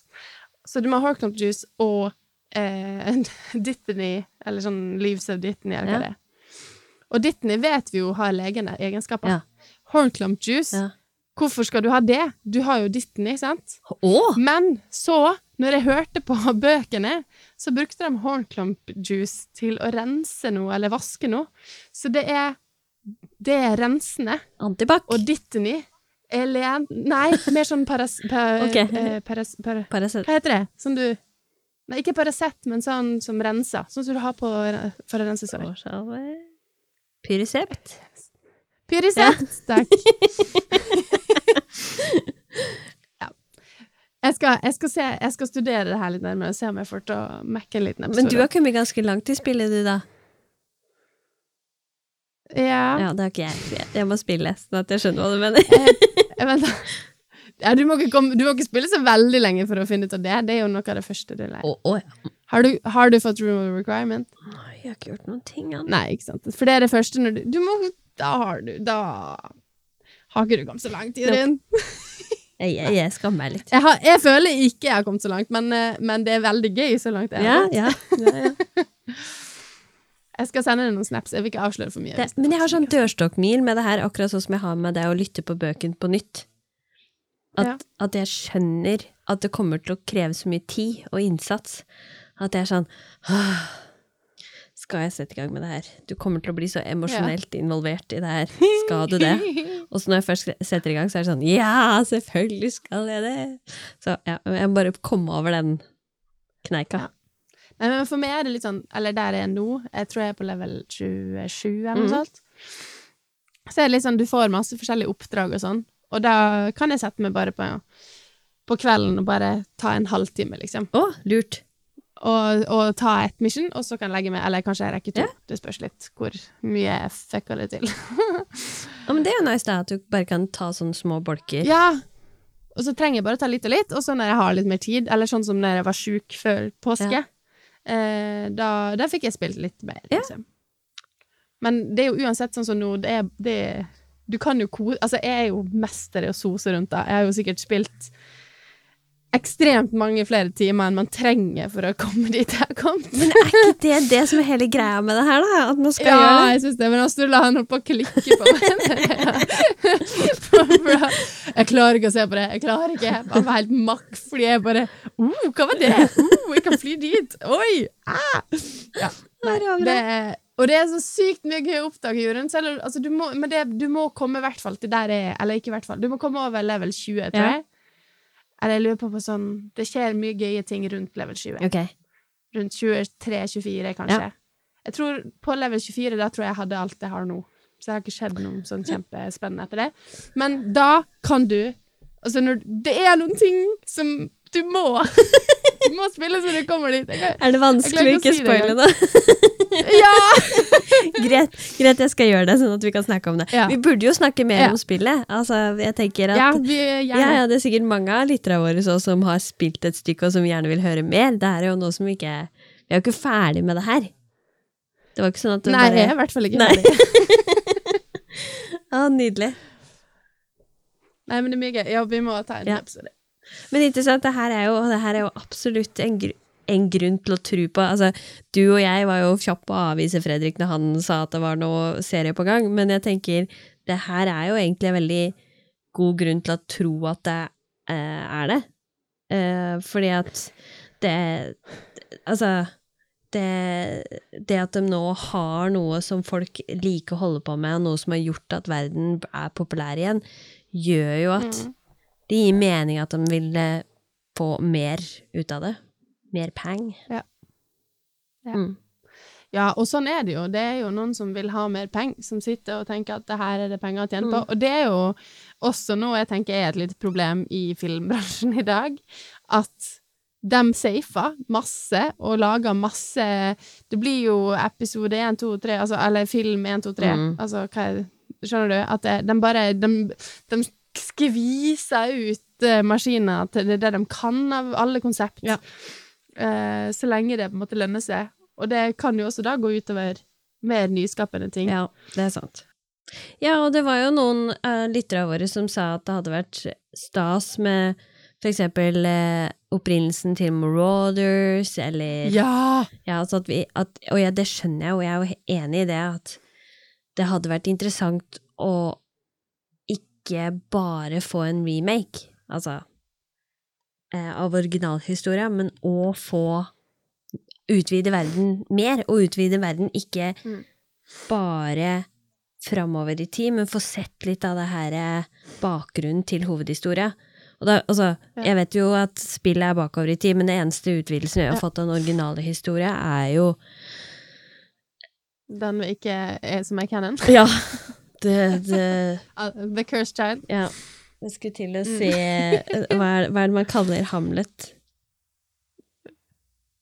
Så du må ha Hornclump Juice og eh, [laughs] Dittany, eller sånn Leaves of Dittany, eller hva det er. Og Dittany vet vi jo har legende egenskaper. Ja. Hornclump Juice Ja. Hvorfor skal du ha det? Du har jo Dittany, sant? Oh. Men så, når jeg hørte på [laughs] bøkene, så brukte de hornclump juice til å rense noe, eller vaske noe. Så det er, det er rensende. Antibac. Og Dittany er len... Nei, mer sånn paras... Pa, okay. eh, paras para, Paracet. hva heter det? Som du Nei, ikke Paracet, men sånn som renser. Sånn som du har på for å rense sår. Pyresept. Pyrisett! Takk. [laughs] ja. Jeg skal, jeg, skal se, jeg skal studere det her litt nærmere og se om jeg får til å mekke en liten episode. Men du har kommet ganske langt i spillet, du, da. Ja. Ja, det har ikke jeg. Jeg må spille, sånn at jeg skjønner hva du mener. Jeg vet da. [laughs] Ja, du, må komme, du må ikke spille så veldig lenge for å finne ut av det. Det er jo noe av det første du lærer. Oh, oh, ja. Har du, har du fått room of requirement? Nei, jeg har ikke gjort noen ting, Anne. Nei, ikke sant. For det er det første når du Du må Da har du Da har ikke du kommet så langt, Jørund. Jeg, jeg, jeg skammer meg litt. [laughs] Jeg, har, jeg føler ikke jeg har kommet så langt, men, eh, men det er veldig gøy så langt jeg Ja, har kommet. ja. [laughs] ja, ja. Jeg skal sende deg noen snaps. Jeg vil ikke avsløre for mye. Det, men jeg har sånn dørstokkmil med det her, akkurat sånn som jeg har med det å lytte på bøken på nytt. At, Ja. at jeg skjønner at det kommer til å kreve så mye tid og innsats. At jeg er sånn Skal jeg sette i gang med det her? Du kommer til å bli så emosjonelt involvert i det her. [laughs] Skal du det? Og så når jeg først setter i gang, så er det sånn Ja, selvfølgelig skal jeg det! Så ja, jeg må bare komme over den kneika. Ja. Nei, men for meg er det litt sånn Eller der jeg er nå, jeg tror jeg er på level 27 eller noe sånt. Så er det litt sånn, du får masse forskjellige oppdrag og sånn, og da kan jeg sette meg bare på, på kvelden og bare ta en halvtime, liksom. Å, lurt. Og, og ta et mission, og så kan jeg legge meg Eller kanskje jeg rekker to. Yeah. Det spørs litt hvor mye jeg fucka det til. [laughs] Ja, men det er jo nice, da, at du bare kan ta sånne små bolker. ja! Og så trenger jeg bare ta litt og litt, og så når jeg har litt mer tid, eller sånn som når jeg var sjuk før påske, eh, da, da fikk jeg spilt litt mer, Ja. liksom. Men det er jo uansett sånn som nå, det er, det er Du kan jo kose Altså, jeg er jo mester i å sose rundt det. Jeg har jo sikkert spilt ekstremt mange flere timer enn man trenger for å komme dit jeg kommet. Men er ikke det det som er hele greia med det her, da? At man skal Ja, gjøre det? jeg syns det, men han la han holdt på å klikke på meg. [laughs] jeg klarer ikke å se på det. Jeg klarer ikke. Jeg var helt makk fordi jeg bare oh, Hva var det? Oh, jeg kan fly dit! Oi! Ah! Ja. Nei, det er, og det er så sykt mye gøy å oppdage, Jorunn. Altså, du men det, du må komme i hvert fall til der jeg er Eller ikke i hvert fall. Du må komme over level 20, tror Ja. Eller jeg lurer på på sånn Det skjer mye gøye ting rundt level 20 Okay. rundt 23-24, kanskje. Jeg tror på level 24, da tror jeg jeg hadde alt jeg har nå. Så det har ikke skjedd noe sånn kjempespennende etter det. Men da kan du Altså, når Det er noen ting som du må Du må spille så du kommer dit. Kan- Er det vanskelig å ikke si spoile det? Ja! [laughs] greit, greit, jeg skal gjøre det, sånn at vi kan snakke om det. Ja. Vi burde jo snakke mer Ja. om spillet. Altså, jeg tenker at ja, vi Ja, det er sikkert mange av lytterne våre så, som har spilt et stykke, og som gjerne vil høre mer. Det er jo noe som ikke Vi er jo ikke ferdig med det her. Det var ikke sånn at du Nei, jeg er i hvert fall ikke ferdig. [laughs] Å, nydelig. Nei, men det er mye gøy. Ja, vi må ta en episode. Men interessant, det her er jo, her er jo absolutt en, gr en grunn til å tro på Altså, du og jeg var jo kjapp på å avvise Fredrik når han sa at det var noe serie på gang, men jeg tenker det her er jo egentlig en veldig god grunn til å tro at det eh, er det. Eh, fordi at det Altså det, det at de nå har noe som folk liker å holde på med, og noe som har gjort at verden er populær igjen, gjør jo at Mm. Det gir mening at de vil eh, få mer ut av det. Mer peng. Ja. Ja. Mm. Ja, og sånn er det jo. Det er jo noen som vil ha mer penger, som sitter og tenker at det her er det penger å tjene på. Mm. Og det er jo også noe jeg tenker er et lite problem i filmbransjen [laughs] i dag. At de safer masse og lager masse Det blir jo episode 1, 2, 3, altså, eller film 1, 2, 3. Mm. Altså, hva er det? Skjønner du? At de bare de, de skviser ut uh, maskiner til det, det de kan av alle konsept. Ja. uh, så lenge det på en måte lønner seg. Og det kan jo også da gå utover mer nyskapende ting. Ja, det er sant. Ja, og det var jo noen uh, lyttere våre som sa at det hadde vært stas med for eksempel eh, opprinnelsen til Marauders, eller Ja! Ja, altså at vi at, Og ja, det skjønner jeg, og jeg er jo enig i det, at det hadde vært interessant å ikke bare få en remake, altså eh, av originalhistoria, men å få utvide verden mer, og utvide verden ikke Mm. bare framover i tid, men få sett litt av det her eh, bakgrunnen til hovedhistoria. Og da, altså, Ja. jeg vet jo at spillet er bakover i tid, men det eneste utvidelsen vi har fått av den originale historia, er jo Den vi ikke er som er canon. Ja, [laughs] det, det [laughs] Uh, The Cursed Child. Ja. Jeg skulle til å si hva er, hva er det man kaller Hamlet?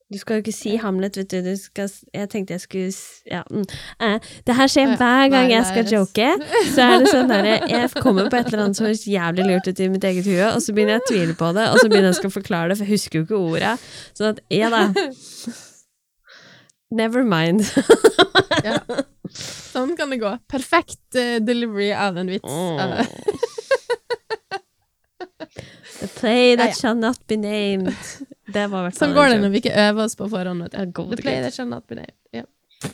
Du skal jo ikke si Hamlet, vet du. du skal, jeg tenkte jeg skulle ja, mm. eh, Det her skjer hver gang jeg skal joke. [laughs] Så er det sånn derre Jeg kommer på et eller annet som høres jævlig lurt ut i mitt eget hue, og så begynner jeg å tvile på det, og så begynner jeg å forklare det, for jeg husker jo ikke orda. Sånn at ja da. [laughs] Never mind. Ja. Sånn kan det gå. Perfekt uh, delivery av en vits. Oh. [laughs] The play that Ja, ja. shall not be named. Det var hvert sånn går det når vi ikke øver oss på forhånd. Vet du. The play that shall not be named. Ja. [laughs]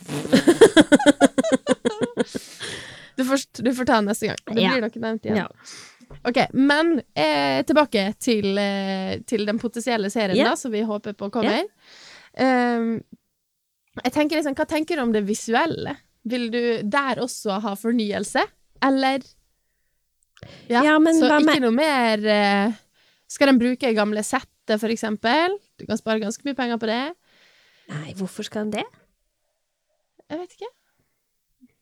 du, får, du får ta den neste gang. Det blir nok nevnt igjen. Ja. Ok, men eh, tilbake til, eh, til den potensielle serien yeah. da, som vi håper på kommer. Ehm, jeg tenker liksom, Hva tenker du om det visuelle? Vil du der også ha fornyelse, eller? Ja, men så hva ikke noe mer eh, Skal de bruke gamle settet, for eksempel? Du kan spare ganske mye penger på det. Nei, hvorfor skal de det? Jeg vet ikke.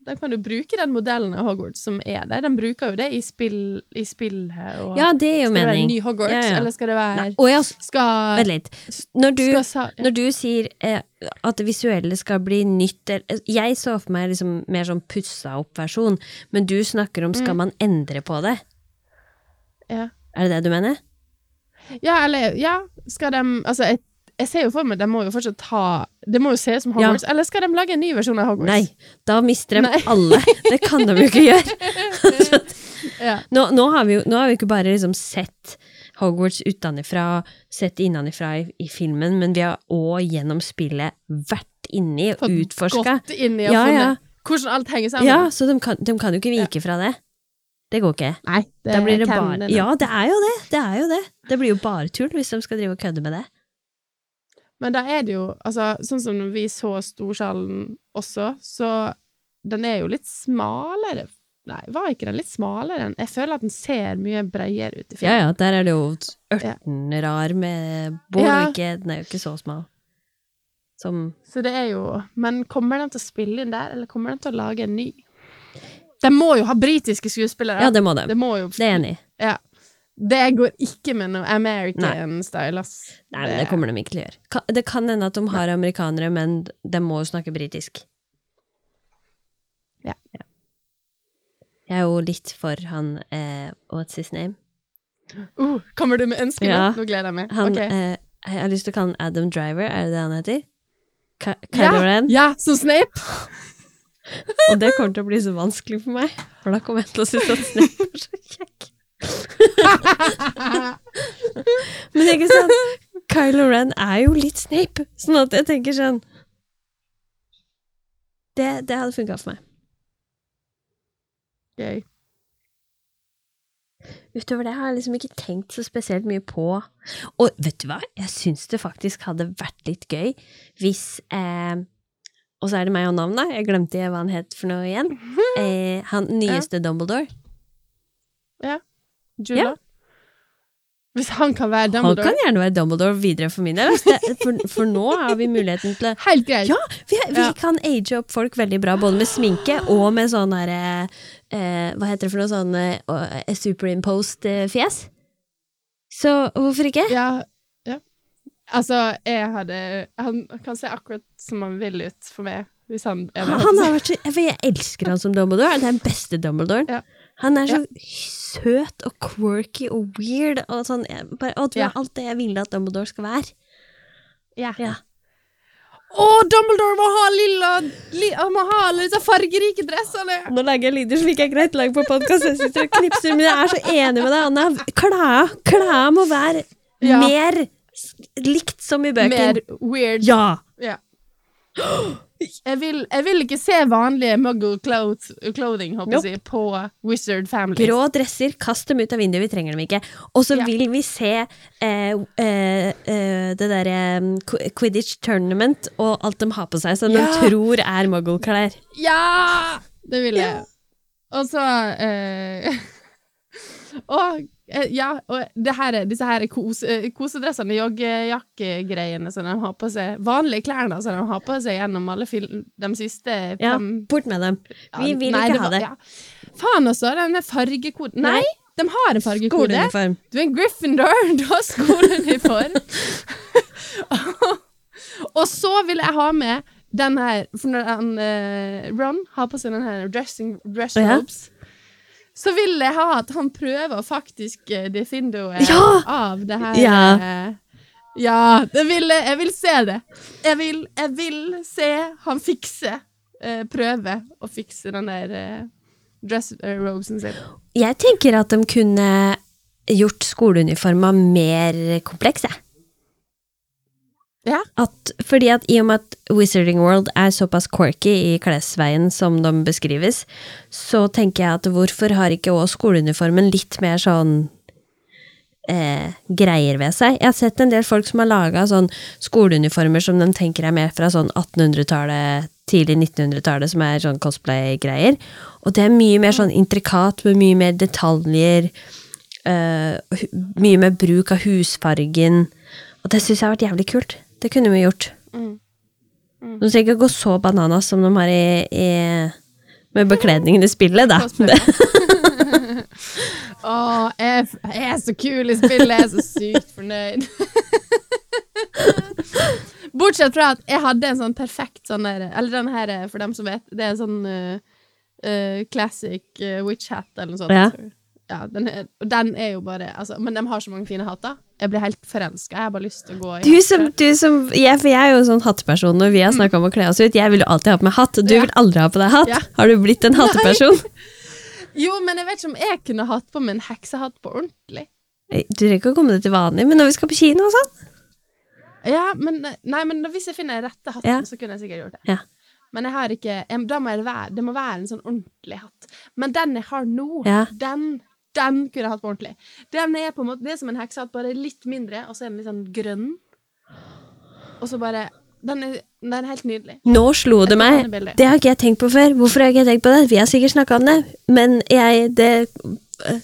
Da kan du bruke den modellen av Hogwarts som er der. De bruker jo det i spill i spillet. Og Ja, det er jo skal det være en ny Hogwarts, Ja, ja. eller skal det være Nei, ja, Skal, vent litt. Når du, skal når du sier eh, at det visuelle skal bli nytt Jeg så for meg liksom mer sånn pussa opp versjon, men du snakker om skal Mm. man endre på det? ja. Er det det du mener? ja, eller Ja, skal de Altså, jeg, jeg ser jo for meg De må jo fortsatt ha Det må jo se ut som Ja. Hogwarts. Eller skal de lage en ny versjon av Hogwarts? Nei, da mister de Nei. [laughs] alle. Det kan de jo ikke gjøre. [laughs] [laughs] Ja. Nå, nå, har vi jo har vi ikke bare liksom sett Hogwarts utenfra, sett innenfra i, i filmen, men vi har òg gjennom spillet vært inni og utforska. Gått inni og Ja, ja. funnet hvordan alt henger sammen. Ja, så de kan, de kan jo ikke vike fra det. Det går ikke. Nei, det det bare. Ja, det er jo det! Det er jo det. Det blir jo bare tull hvis de skal drive og kødde med det. Men da er det jo Altså, sånn som når vi så Storsalen også, så den er jo litt smalere. Nei, var ikke den litt smalere enn Jeg føler at den ser mye bredere ut i Ja filmen. ja, der er det jo ørten rar med bål, Ja. og ikke, den er jo ikke så smal. Som Så det er jo Men kommer den til å spille inn der, eller kommer den til å lage en ny? De må jo ha britiske skuespillere. Ja, det må de. Det må jo Det er enig. Ja. Det går ikke med noe American style, ass. Nei, men det kommer de ikke til å gjøre. Det kan hende at de har amerikanere, men de må jo snakke britisk. Ja. Jeg er jo litt for han eh, What's his name? Uh, kommer du med ønsker nå? Ja. Nå gleder jeg meg. Han, okay. eh, jeg har lyst til å kalle han Adam Driver, er det det han heter? Ka ja, Kylo Ren? ja, som Snape! [laughs] Og det kommer til å bli så vanskelig for meg, for da kommer jeg til å synes at Snape er så kjekk. [laughs] Men ikke sant, Kylo Ren er jo litt Snape, sånn at jeg tenker sånn Det, det hadde funka for meg. Gøy. Utover det har jeg liksom ikke tenkt så spesielt mye på. Og vet du hva, jeg syns det faktisk hadde vært litt gøy hvis eh, Og så er det meg og navnet, jeg glemte hva han het for noe igjen. [laughs] Eh, han nyeste Dumbledore. Jula. Hvis han kan være Dumbledore. Han kan gjerne være Dumbledore videre for min del. For, for nå har vi muligheten til [laughs] Helt greit. Ja, vi, vi Ja. kan age opp folk veldig bra, både med sminke og med sånn her eh, Hva heter det for noe sånn eh, superimposed eh, fjes. Så hvorfor ikke? Ja, ja. Altså, jeg hadde Han kan se akkurat som han vil ut for meg, hvis han er med. han har vært så, for jeg elsker han som Dumbledore. Han er den beste Dumbledoren. Ja. Han er så søt og quirky og weird og sånn. Bare, og du Ja. er alt det jeg ville at Dumbledore skal være. Ja. Ja. Å, Dumbledore må ha lilla li, må ha alle disse fargerike dressene! Nå lager jeg lyder som ikke er greit lagd på podkast, jeg sitter og knipser, men jeg er så enig med deg, Anna. Klær, klær må være Ja. mer likt som i bøkene. Mer weird. Ja! Ja. [laughs] Jeg vil, jeg vil ikke se vanlige muggle clothes, clothing, håper jeg på Wizard Family. Grå dresser, kast dem ut av vinduet, vi trenger dem ikke. Og så Ja. vil vi se eh, eh, eh, det derre eh, Quidditch tournament og alt de har på seg som Ja. de tror er muggle-klær. Ja! Det vil jeg. Og så eh, [laughs] Og ja, og det her, er- disse her kose, eh, kosedressene, joggejakkegreiene som de har på seg, vanlige klærne som de har på seg gjennom alle film, de siste Ja, bort med dem. Vi Ja, vil nei, ikke ha det. Ja. Faen også, denne fargekoden Nei, Nei. de har en fargekode. Du er en Gryffindor, [laughs] du har skoleuniform. [laughs] og så vil jeg ha med den her For når han, uh, Ron har på seg den her dressing, dress Å, ja. Så vil jeg ha at han prøver faktisk Defindo Ja! av det her Ja. eh, ja, det vil jeg. Jeg vil se det. Jeg vil, jeg vil se han fikse, eh, prøve å fikse den der eh, dress eh, robesen sin. Jeg tenker at de kunne gjort skoleuniforma mer komplekse. Ja. At, fordi at i og med at Wizarding World er såpass quirky i klesveien som de beskrives, så tenker jeg at hvorfor har ikke også skoleuniformen litt mer sånn eh, greier ved seg? Jeg har sett en del folk som har laga sånn skoleuniformer som de tenker er mer fra sånn 1800-tallet, tidlig 1900-tallet, som er sånn cosplay-greier. Og det er mye mer sånn intrikat, med mye mer detaljer, eh, mye mer bruk av husfargen. Og det syns jeg har vært jævlig kult. Det kunne vi gjort. Mm. De trenger ikke gå så bananas som de har i, i med bekledningen i spillet, da. Å, [laughs] jeg, jeg er så kul i spillet, jeg er så sykt fornøyd. [laughs] Bortsett fra at jeg hadde en sånn perfekt sånn der Eller den her, eh, for dem som vet, det er en sånn uh, uh, classic uh, witch hat eller noe sånt. Ja. Ja, den er, den er jo bare altså, Men de har så mange fine hatter. Jeg blir helt forelska. Jeg har bare lyst til å gå i Du som, du som ja, For jeg er jo en sånn hatteperson når vi har snakka om å kle oss ut. Jeg vil jo alltid ha på meg hatt, du Ja. vil aldri ha på deg hatt. Ja. Har du blitt en hatteperson? [laughs] Jo, men jeg vet ikke om jeg kunne hatt på meg en heksehatt på ordentlig. Du trenger ikke å komme deg til vanlig, men når vi skal på kino og sånn Ja, men, nei, men hvis jeg finner rette hatten, Ja. så kunne jeg sikkert gjort det. Ja. Men jeg har ikke jeg, må det være, det må være en sånn ordentlig hatt. Men den jeg har nå, Ja. den, den kunne jeg hatt på ordentlig. Den er på en måte Det er som en heksehatt, bare litt mindre, og så er den litt sånn grønn. Og så bare Den er, den er helt nydelig. Nå slo det meg. Det har ikke jeg tenkt på før. Hvorfor har jeg ikke tenkt på det? Vi har sikkert snakka om det, men jeg Det uh,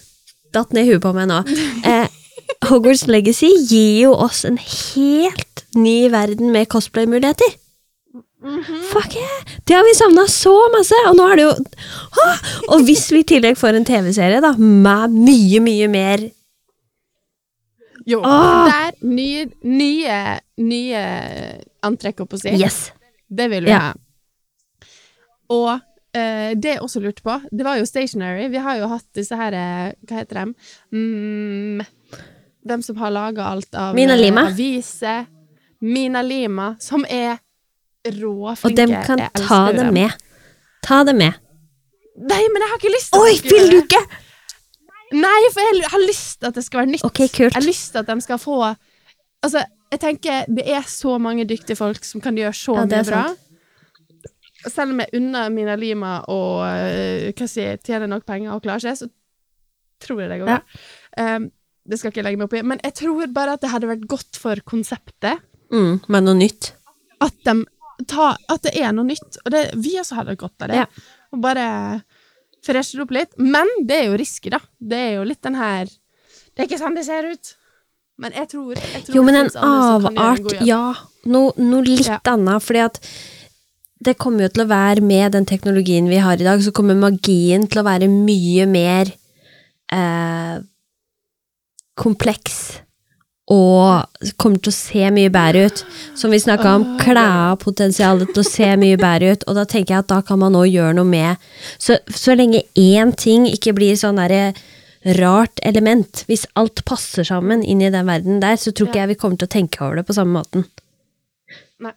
datt ned i huet på meg nå. [laughs] Eh, Hogwarts Legacy gir jo oss en helt ny verden med cosplay-muligheter. Fuck yeah! Det har vi savna så masse! Og nå er det jo ah! Og hvis vi i tillegg får en TV-serie, da, med mye, mye mer Jo, Åh! der nye, nye, nye antrekk, opp å si. Yes! Det vil vi Ja. ha. Og uh, det jeg også lurte på, det var jo Stationary. Vi har jo hatt disse her eh, Hva heter dem? Mm, dem som har laga alt av Mina eh, Lima. aviser. Mina Lima, som er råflinke. Og dem kan ta det dem. med. Ta det med. Nei, men jeg har ikke lyst til Oi, vil du ikke?! Nei, for jeg har lyst til at det skal være nytt. Ok, kult. Jeg har lyst til at de skal få Altså, jeg tenker det er så mange dyktige folk som kan gjøre så Ja, mye bra. Selv om jeg unner Mina Lima og øh, hva si, tjener nok penger og klarer seg, så tror jeg det går Ja. Um, det skal ikke jeg legge meg opp i. Men jeg tror bare at det hadde vært godt for konseptet Mm, med noe nytt. at, de ta, at det er noe nytt. Og det, vi også hadde godt av det. Ja. Og bare freshe det opp litt. Men det er jo risky, da. Det er jo litt den her Det er ikke sånn det ser ut. Men jeg tror, jeg tror Jo, men en en avart, jobb. ja. Noe, noe litt Ja. annet, fordi at det kommer jo til å være med den teknologien vi har i dag, så kommer magien til å være mye mer eh, kompleks. Og kommer til å se mye bedre ut. Som vi snakka om, klær har potensialet til å se mye bedre ut. Og da tenker jeg at da kan man òg gjøre noe med Så, så lenge én ting ikke blir sånn derre rart element, hvis alt passer sammen inn i den verden der, så tror ikke jeg vi kommer til å tenke over det på samme måten. Nei.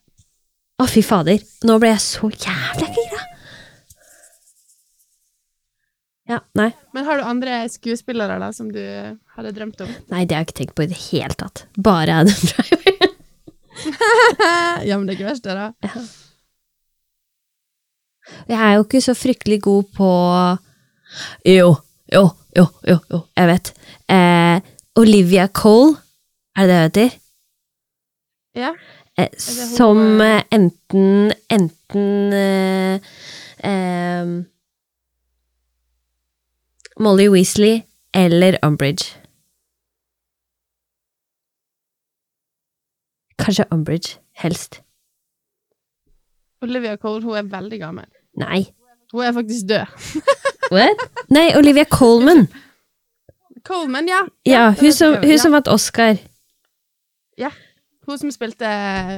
Å, fy fader. Nå ble jeg så jævlig gira. Ja, nei. Men har du andre skuespillere da som du hadde drømt om? Nei, det har jeg ikke tenkt på i det hele tatt. Bare Adam Driver. [laughs] ja, men det er ikke verst, det, da. Jeg er jo ikke så fryktelig god på Jo, jo, jo, jo, jo jeg vet. Eh, Olivia Cole, er det det hun heter? Ja. Eh, som enten Enten eh, eh, Molly Weasley eller Umbridge. Kanskje Umbridge, helst. Olivia Cole hun er veldig gammel. Nei. Hun er faktisk død. [laughs] What? Nei, Olivia Colman. Coleman, ja. Ja, hun som, hun Ja. som vant Oscar. Hun som spilte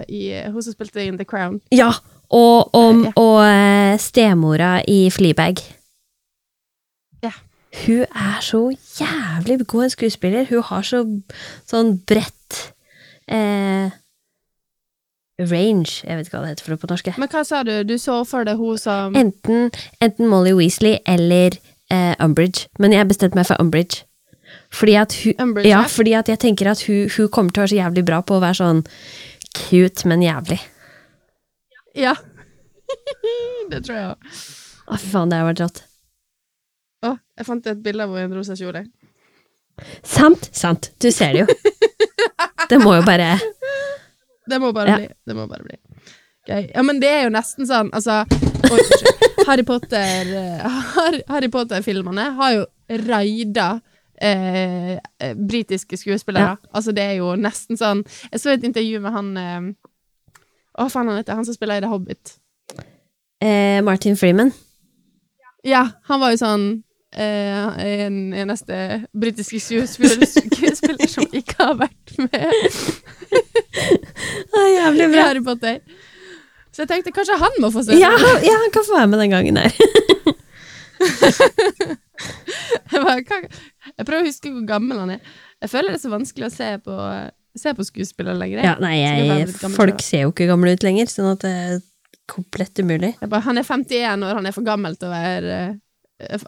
i Hun som spilte i The Crown. Ja, og, og, Ja. og eh, stemora i Fleabag. Hun er så jævlig god en skuespiller. Hun har så sånn bredt eh, range. Jeg vet ikke hva det heter for det på norsk. Men hva sa du? Du så for deg hun som Enten, enten Molly Weasley eller eh, Umbridge. Men jeg bestemte meg for Umbridge. Fordi at hun, Umbridge? ja, fordi at jeg tenker at hun, hun kommer til å være så jævlig bra på å være sånn cute, men jævlig. Ja. [laughs] det tror jeg òg. Å, fy faen, det har vært rått. Å, jeg fant et bilde av henne i en rosa kjole. Sant, sant. Du ser det jo. [laughs] Det må jo bare Det må bare Ja. bli. Det må bare bli. Gøy. Ja, men det er jo nesten sånn, altså Oi, unnskyld. Harry Potter eh, Harry Potter-filmene har jo raida eh, britiske skuespillere. Altså, det er jo nesten sånn Jeg så et intervju med han eh, Å, faen han heter han som spiller i The Hobbit. eh, Martin Freeman. Ja, han var jo sånn eh, en eneste britiske skuespiller, skuespiller som [laughs] ikke har vært med Å, jævlig bra. Harry Potter. Så jeg tenkte kanskje han må få se Ja, det. ja, han kan få være med den gangen der. [laughs] Jeg, bare, jeg prøver å huske hvor gammel han er. Jeg føler det er så vanskelig å se på, se på skuespillere lenger. Ja, nei, jeg er folk ser jo ikke gamle ut lenger, sånn at det er komplett umulig. Bare, han er 51 år, han er for gammel til å være eh,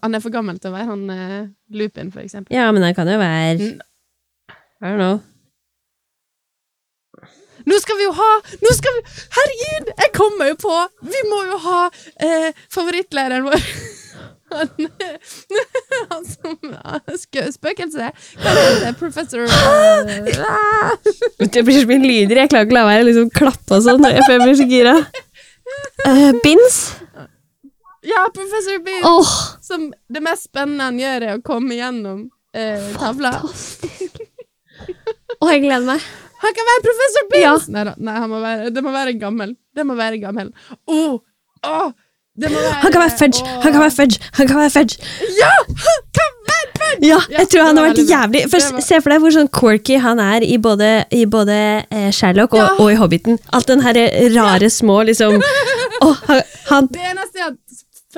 Han er for gammel til å være han uh, Lupin, for eksempel. Ja, men han kan jo være. I don't know. Nå skal vi jo ha Nå skal vi Herregud! Jeg kommer jo på Vi må jo ha eh, favorittlæreren vår. [laughs] Han, [laughs] han som er Spøkelse. Hva heter det? Professor [gasps] eh, ah. Det blir så mye lyder, jeg klarer ikke å la være å liksom klappe og sånn, jeg blir så gira. Uh, Bins? Ja, professor Bean. Oh. Som det mest spennende han gjør, er å komme gjennom eh, tavla. Åh, jeg gleder meg. Han kan være professor Binns! Ja. Nei da, nei, han må være, det må være gammel. Det må være gammel. Oh, oh, det må være Han kan være fudge! Han kan være fudge! Han kan være fudge! Ja! Han kan være fudge! Ja, jeg tror han har vært jævlig Først, var- Se for deg hvor sånn quirky han er i både, i både eh, Sherlock og, Ja. og i Hobbiten. Alt den her rare små liksom [laughs] oh, han, han Det eneste er at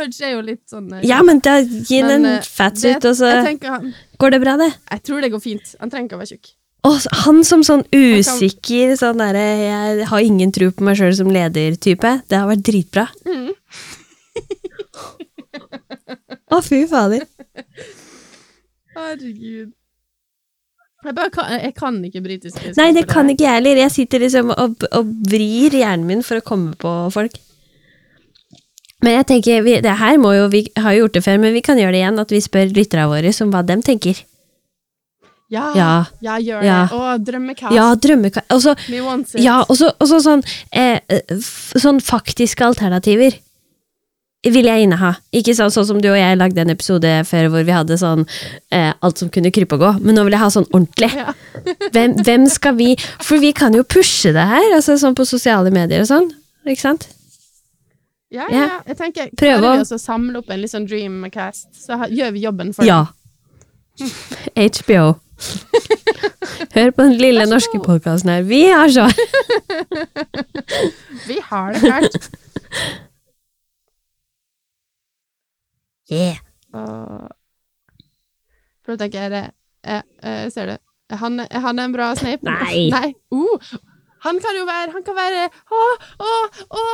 fudge er jo litt sånn eh, Ja, men da gi den en eh, fatsuit, det- og så jeg, tenker han, går det bra, det. jeg tror det går fint. Han trenger ikke å være tjukk. Og han som sånn usikker, sånn derre Jeg har ingen tro på meg sjøl som leder-type. Det har vært dritbra. Mm. Å, fy fader. Herregud. Jeg, bare kan, jeg kan ikke britisk Nei, det kan ikke jeg heller. Jeg sitter liksom og, og vrir hjernen min for å komme på folk. Men jeg tenker, vi, det her må jo, vi har jo gjort det før, men vi kan gjøre det igjen, at vi spør lytterne våre om hva de tenker. Ja, Ja. ja, gjør Ja. det. Og drømmekast. Ja, drømmekast. Og så it. ja, og så sånn, eh, sånn faktiske alternativer vil jeg inneha. Ikke sånn, sånn som du og jeg lagde en episode før hvor vi hadde sånn eh, alt som kunne krype og gå, men nå vil jeg ha sånn ordentlig. Ja. [laughs] Hvem, hvem skal vi For vi kan jo pushe det her, altså sånn på sosiale medier og sånn. Ikke sant? Ja, Ja. ja. Jeg tenker, prøv klarer vi å- oss å samle opp en litt sånn dreamcast, så gjør vi jobben for Ja. HBO. [laughs] Hør på den lille norske podkasten her. Vi har svar! [laughs] Vi har det klart. Yeah. Og Prøv å tenke, er det eh, eh, Ser du? Er han, er han en bra Snape? Nei. [laughs] Nei. Uh, han kan jo være Han kan være Å, å, å!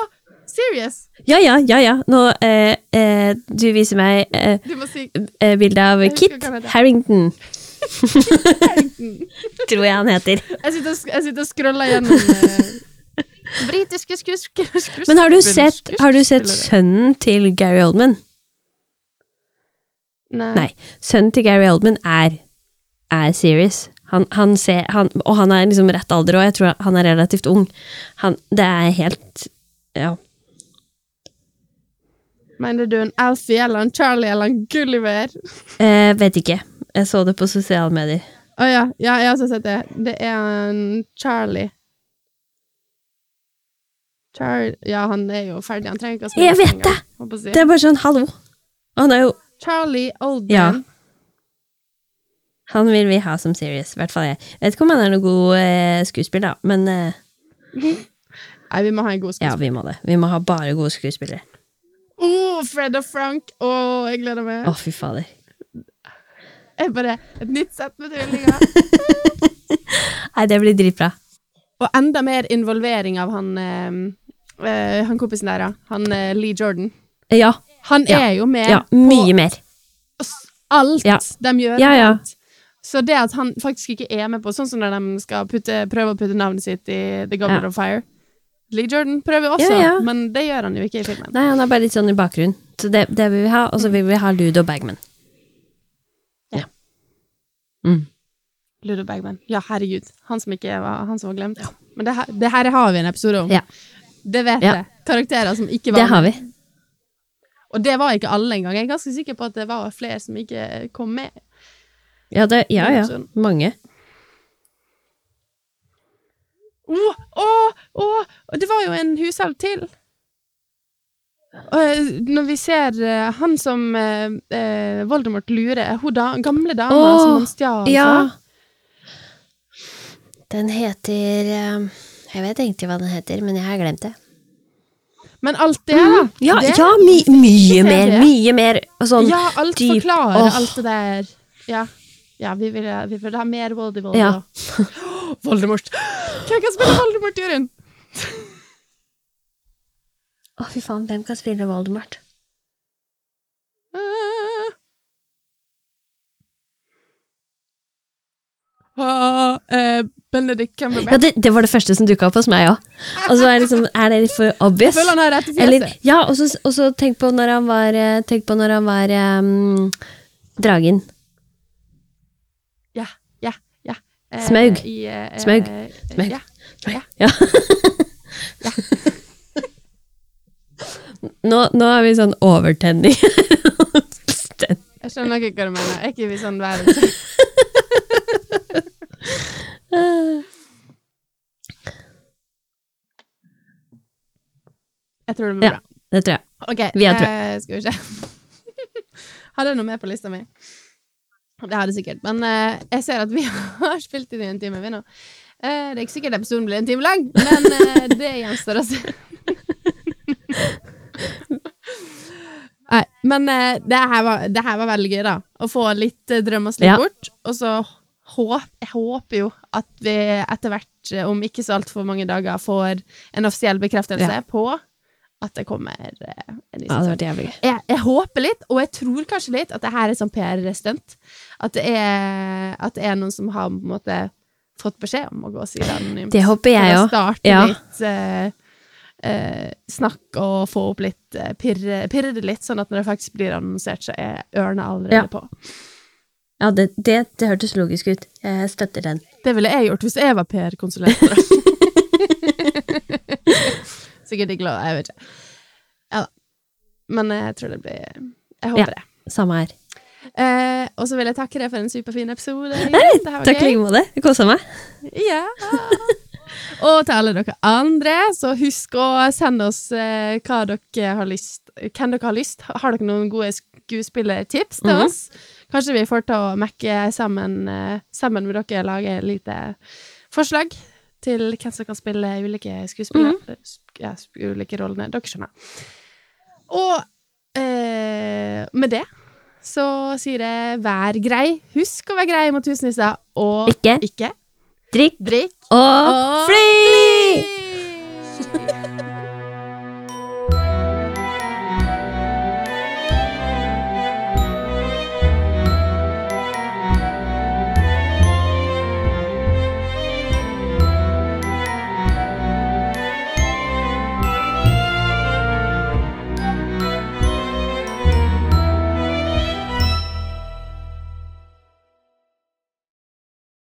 Serious! Ja, ja, ja, ja. Nå eh, eh, Du viser meg eh, Du si eh, bilde av Kit. Harrington, tror jeg han heter. Jeg sitter og, jeg sitter og scroller gjennom eh, britiske skuespillere. Men har du sett, har du sett sønnen til Gary Oldman? Nei. Nei. Sønnen til Gary Oldman er, er serious. Han, han ser, han, og han er liksom rett alder, og jeg tror han er relativt ung. Han, det er helt Ja. Mener du en Alfie eller en Charlie eller en Gulliver? Eh, vet ikke. Jeg så det på sosiale medier. Å ja, ja, jeg har også sett det. Det er en Charlie. Charlie ja, han er jo ferdig. Han trenger ikke å spille Jeg vet å si. Det er bare sånn hallo. Han er jo Charlie Oldman. Ja. Han vil vi ha som serious, i hvert fall jeg. Jeg vet ikke om han er noen god eh, skuespiller, da, men eh, [laughs] Nei, vi må ha en god skuespiller. ja, vi må det. Vi må ha bare gode skuespillere. Å, Fred og Frank! Å, jeg gleder meg. Å, fy fader. Jeg bare Et nytt sett med tvillinger. [laughs] Nei, det blir dritbra. Og enda mer involvering av han eh, eh, Han kompisen der. Han eh, Lee Jordan. Ja, Han Ja. er jo med ja mye mer. på mer. alt Ja. de gjør. Ja, ja. Så det at han faktisk ikke er med på Sånn som når de skal putte, prøve å putte navnet sitt i The Ja. of Fire. Lee Jordan prøver også, Ja, ja. men det gjør han jo ikke i filmen. Nei, han er bare litt sånn i bakgrunnen. Så det, det vil vi ha, og så vil vi ha Ludo Bagman. Ja. Mm. Ludo Bagman. Ja, herregud. Han som ikke var, han som var glemt. Men det her, det her har vi en episode om. Ja. Det vet jeg. Karakterer som ikke var Det har vi. Og det var ikke alle engang. Jeg er ganske sikker på at det var flere som ikke kom med. Ja, det, ja, ja. Sånn. Mange. Å, å, å! Det var jo en hushelv til. Og eh, når vi ser eh, han som eh, eh, Voldemort lurer, hun da, gamle dama som han stjal Ja. fra Den heter Jeg vet egentlig hva den heter, men jeg har glemt det. Men alt det, da. Ja, det, ja my, mye mer, mye mer sånn ja, alt dyp- forklarer oh. alt det der. Ja, ja vi, vil, vi vil ha mer Voldemort. Ja. [gasps] Voldemort! [gasps] Hvem kan spille Voldemort, Jørund? Å, fy faen, hvem kan spille Voldemort? Uh, uh, eh, Benedict Ja, det, det var det første som dukka opp hos meg òg. Og så er, liksom, er det litt for Jeg obvious. føler han har rett Eller, ja, og så, tenk på når han var eh, Tenk på når han var um, dragen. Eh, Smaug. Eh, eh, Smaug. Smaug. Ja. ja. [laughs] [laughs] nå, nå er vi sånn overtenning. [laughs] jeg skjønner ikke hva du mener. Er ikke vi sånn verden? jeg tror det blir bra. Ja, det tror jeg. Okay, vi er trøtte. Skal vi se. Hadde jeg noe mer på lista mi? Det har det sikkert. Men eh, jeg ser at vi [laughs] har spilt inn i en time, vi nå. Eh, det er ikke sikkert episoden blir en time lang, men eh, det gjenstår å se. [laughs] Nei, men eh, det, her var, det her var veldig gøy, da. Å få litt uh, drømmer slitt Ja. bort. Og så håp, jeg håper jo at vi etter hvert, eh, om ikke så altfor mange dager, får en offisiell bekreftelse Ja. på at det kommer eh, en ny Ja, det sesong. var. Jeg, jeg håper litt, og jeg tror kanskje litt, at det her er sånn PR-stunt. At, det at det er noen som har på en måte fått beskjed om å gå og si det anonymt. Det håper jeg òg. starte Ja. litt eh, eh, snakk og få opp litt eh, pirre, pirre det litt, sånn at når det faktisk blir annonsert, så er ørene allerede Ja. på. Ja, det, det, det hørtes logisk ut. Jeg støtter den. Det ville jeg gjort hvis jeg var PR-konsulent. [laughs] Sikkert ikke lov, jeg vet ikke. Ja da. Men jeg tror det blir Jeg håper Ja. det. Samme her. Eh, og så vil jeg takke deg for en superfin episode. Det Takk i like måte. Jeg kosa meg. Ja. Og til alle dere andre, så husk å sende oss eh, hva dere har lyst hvem dere har lyst. Har dere noen gode skuespillertips til Mhm. oss? Kanskje vi får til å mekke sammen, eh, sammen med dere, lage et lite forslag til hvem som kan spille ulike skuespillere. Mm. Ja, ulike rollene. Dere skjønner. Og eh, med det så sier det vær grei. Husk å være grei mot husnisser. Og ikke, ikke. Drikk, Drikk, og, og fly! fly! [laughs]